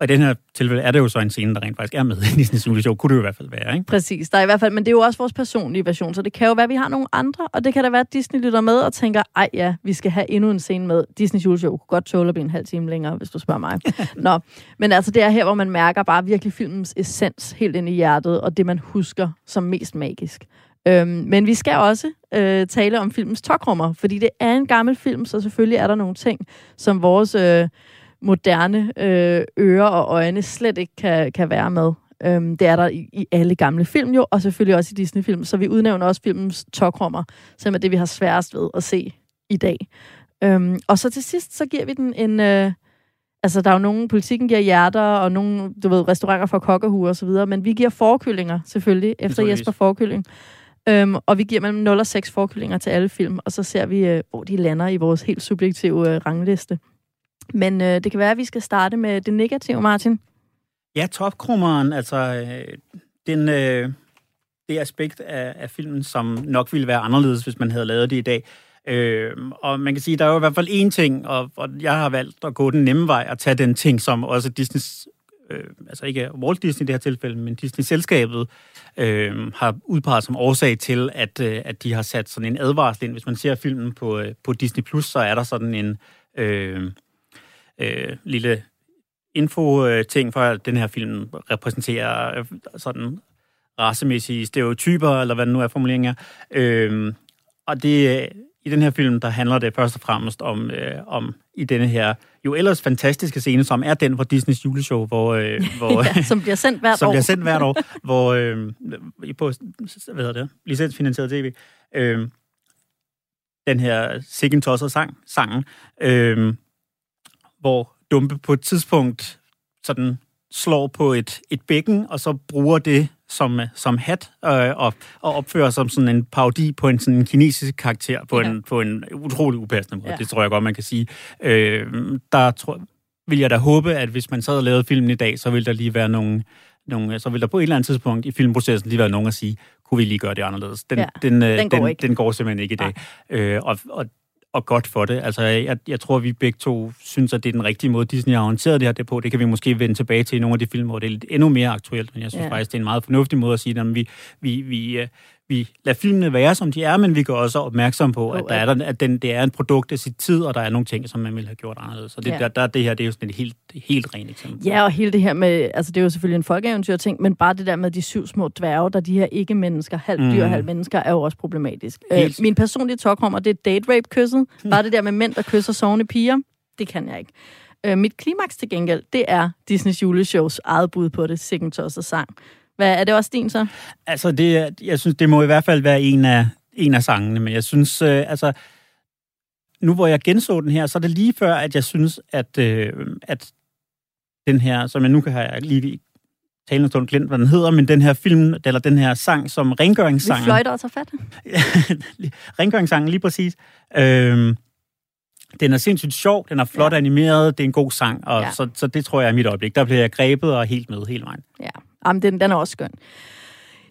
Og i den her tilfælde er det jo så en scene, der rent faktisk er med i Disney's juleshow. Kunne det jo i hvert fald være, ikke? Præcis, der er i hvert fald, men det er jo også vores personlige version, så det kan jo være, at vi har nogle andre, og det kan da være, at Disney lytter med og tænker, ej ja, vi skal have endnu en scene med. Disney juleshow kunne godt tåle at blive en halv time længere, hvis du spørger mig. Nå, men altså det er her, hvor man mærker bare virkelig filmens essens helt ind i hjertet, og det man husker som mest magisk. Øhm, men vi skal også øh, tale om filmens tokrummer, fordi det er en gammel film, så selvfølgelig er der nogle ting, som vores øh, moderne øh, ører og øjne slet ikke kan, kan være med. Øhm, det er der i, i alle gamle film jo, og selvfølgelig også i Disney-film. Så vi udnævner også filmens tokrummer, som er det, vi har sværest ved at se i dag. Øhm, og så til sidst, så giver vi den en... Øh, altså, der er jo nogen, politikken giver hjerter, og nogle, du ved, restauranter for kokkehuer og så videre, men vi giver forkyllinger, selvfølgelig, efter. Jesper Forkylling. Øhm, og vi giver mellem 0 og 6 forkyllinger til alle film, og så ser vi, øh, hvor de lander i vores helt subjektive øh, rangliste. Men øh, det kan være, at vi skal starte med det negative, Martin. Ja, topkrummeren, altså øh, den, øh, det aspekt af, af filmen, som nok ville være anderledes, hvis man havde lavet det i dag. Øh, og man kan sige, der er jo i hvert fald én ting, og, og jeg har valgt at gå den nemme vej at tage den ting, som også Disneys, øh, altså ikke Walt Disney i det her tilfælde, men Disney-selskabet øh, har udpeget som årsag til, at, øh, at de har sat sådan en advarsel ind. Hvis man ser filmen på, øh, på Disney+, Plus, så er der sådan en øh, øh, lille info-ting for, at den her film repræsenterer øh, sådan racemæssige stereotyper, eller hvad det nu er formuleringen er. Øhm, og det, øh, i den her film, der handler det først og fremmest om, øh, om i denne her jo ellers fantastiske scene, som er den fra Disneys juleshow, hvor, øh, hvor ja, som bliver sendt hvert som år. bliver sendt hvert år, hvor øh, i- på hvad hedder det, licensfinansieret tv, øh, den her Sikken Tosser sang, sangen, øh, hvor Dumpe på et tidspunkt sådan slår på et, et bækken, og så bruger det som, som hat, øh, og, og opfører som sådan en parodi på en sådan en kinesisk karakter på, ja. en, på en utrolig upassende måde. Ja. Det tror jeg godt, man kan sige. Øh, der tror, vil jeg da håbe, at hvis man sad og lavede filmen i dag, så vil der lige være nogle, nogle så vil der på et eller andet tidspunkt i filmprocessen lige være nogen at sige, kunne vi lige gøre det anderledes? Den, ja, den, øh, den, går, den, ikke. den går simpelthen ikke i dag. Øh, og, og og godt for det. Altså, jeg, jeg tror, vi begge to synes, at det er den rigtige måde, Disney har håndteret det her det på. Det kan vi måske vende tilbage til i nogle af de film, hvor det er lidt endnu mere aktuelt, men jeg synes ja. faktisk, det er en meget fornuftig måde at sige, at vi, vi, vi, øh, vi lader filmene være, som de er, men vi gør også opmærksom på, at, der er der, at den, det er en produkt af sit tid, og der er nogle ting, som man ville have gjort anderledes. Så det, ja. der, der, det her, det er jo sådan et helt, helt rent eksempel. Ja, og hele det her med, altså det er jo selvfølgelig en folkeeventyr ting, men bare det der med de syv små dværge, der de her ikke-mennesker, halv dyr, mm. halv mennesker, er jo også problematisk. Øh, min personlige talkrummer, det er date rape-kysset. Mm. Bare det der med mænd, der kysser sovende piger, det kan jeg ikke. Øh, mit klimaks til gengæld, det er Disneys juleshows eget bud på det, Sikkens og sang. Hvad, er det også din så? Altså, det, jeg synes, det må i hvert fald være en af, en af sangene, men jeg synes, øh, altså, nu hvor jeg genså den her, så er det lige før, at jeg synes, at, øh, at den her, som jeg nu kan have lige talende stund glemt, hvad den hedder, men den her film, eller den her sang, som rengøringssangen... Vi fløjter og tager fat. rengøringssangen, lige præcis. Øh, den er sindssygt sjov, den er flot ja. animeret, det er en god sang, og ja. så, så det tror jeg er mit øjeblik. Der bliver jeg grebet og helt med hele vejen. Ja, Jamen, den, den er også skøn.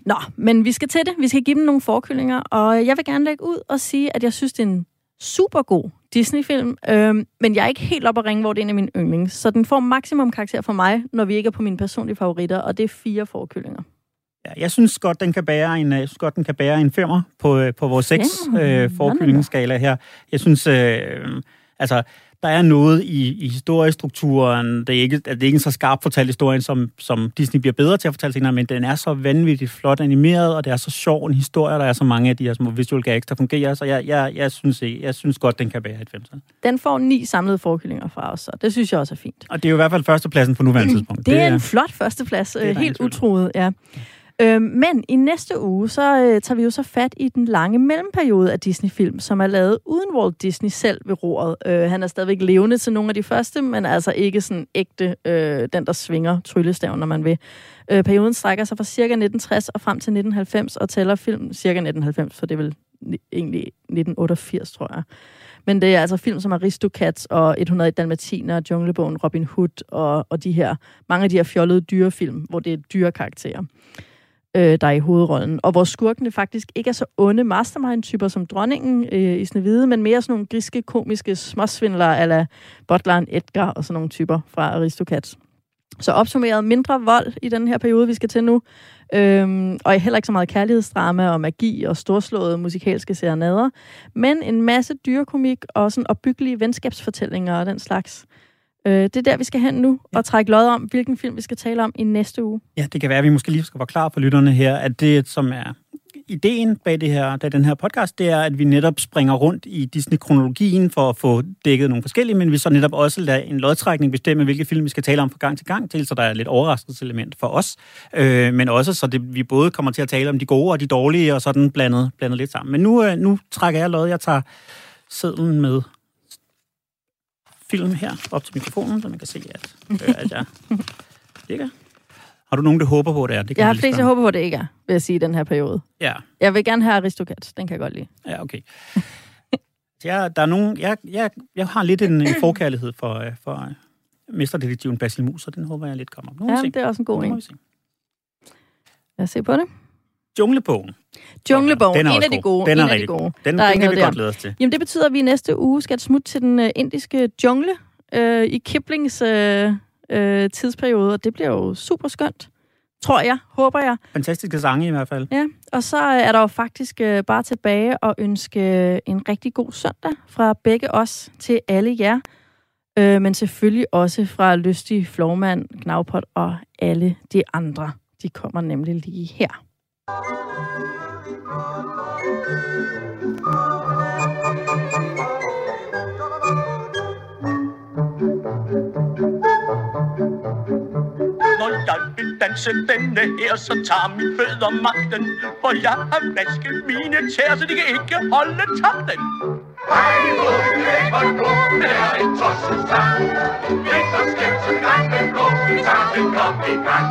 Nå, men vi skal til det. Vi skal give dem nogle forkyllinger, og jeg vil gerne lægge ud og sige, at jeg synes, det er en super god Disney-film, øhm, men jeg er ikke helt op at ringe, hvor det er en af mine yndlings. Så den får maksimum karakter for mig, når vi ikke er på mine personlige favoritter, og det er fire forkyllinger. Ja, jeg synes godt, den kan bære en, jeg synes godt, den kan bære en femmer på, øh, på vores seks øh, forkyllingsskala her. Jeg synes, øh, altså, der er noget i, i historiestrukturen. Det er, ikke, det er ikke en så skarp fortalt historie, som, som Disney bliver bedre til at fortælle senere, men den er så vanvittigt flot animeret, og det er så sjov en historie, der er så mange af de her små visual gags, der fungerer, så jeg, jeg, jeg, synes, jeg, jeg synes godt, den kan bære et femtal. Den får ni samlede forkyllinger fra os, så det synes jeg også er fint. Og det er jo i hvert fald førstepladsen på nuværende tidspunkt. Det, det er en flot førsteplads, helt utroet, ja. Øh, men i næste uge, så øh, tager vi jo så fat i den lange mellemperiode af Disney-film, som er lavet uden Walt Disney selv ved roret. Øh, han er stadigvæk levende til nogle af de første, men altså ikke sådan ægte øh, den, der svinger tryllestaven, når man vil. Øh, perioden strækker sig fra cirka 1960 og frem til 1990, og tæller film cirka 1990, for det er vel egentlig 1988, tror jeg. Men det er altså film som Aristocats og 100 Dalmatiner, Junglebogen, Robin Hood og, og de her, mange af de her fjollede dyrefilm, hvor det er dyre karakterer øh, der er i hovedrollen. Og hvor skurkene faktisk ikke er så onde mastermind-typer som dronningen øh, i Snevide, men mere sådan nogle griske, komiske småsvindlere, ala butleren Edgar og sådan nogle typer fra Aristocats. Så opsummeret mindre vold i den her periode, vi skal til nu. Øhm, og heller ikke så meget kærlighedsdrama og magi og storslåede musikalske serenader. Men en masse dyrekomik og sådan opbyggelige venskabsfortællinger og den slags. Øh, det er der, vi skal hen nu ja. og trække lod om, hvilken film vi skal tale om i næste uge. Ja, det kan være, at vi måske lige skal være klar for lytterne her, at det, som er ideen bag det her, da den her podcast, det er, at vi netop springer rundt i Disney-kronologien for at få dækket nogle forskellige, men vi så netop også lader en lodtrækning bestemme, hvilke film vi skal tale om fra gang til gang, til så der er lidt overraskelseselement for os, øh, men også så det, vi både kommer til at tale om de gode og de dårlige, og sådan blandet, blandet lidt sammen. Men nu, øh, nu trækker jeg lod, jeg tager sedlen med film her op til mikrofonen, så man kan se, at, øh, at jeg ligger. Har du nogen, der håber på, det er? Det kan jeg har flest, jeg håber på, det ikke er, vil jeg sige, i den her periode. Ja. Jeg vil gerne have Aristocats. Den kan jeg godt lide. Ja, okay. jeg, der er nogen, jeg, jeg, jeg har lidt en, en forkærlighed for, øh, for uh, mesterdetektiven Basil Mus, så den håber jeg lidt kommer. Nu ja, det er også en god en. Lad os se på det. Junglebogen. Junglebogen, den er en af de gode. Den er en rigtig god. Den, den kan vi der. godt lade os til. Jamen, det betyder, at vi næste uge skal smutte til den uh, indiske jungle uh, i Kiplings uh, uh, tidsperiode, og det bliver jo super skønt. Tror jeg, håber jeg. Fantastiske sange i hvert fald. Ja, og så er der jo faktisk uh, bare tilbage at ønske en rigtig god søndag fra begge os til alle jer. Men selvfølgelig også fra Lystig, Flormand, Gnavpot og alle de andre. De kommer nemlig lige her. Når jeg vil danse denne her, så tager min fødder magten For jeg har vasket mine tæer, så de kan ikke holde takten Hej, hvor du er for nu, det er en tosset sang. Lidt så skæmt som gang, men blå, vi tager kom i gang.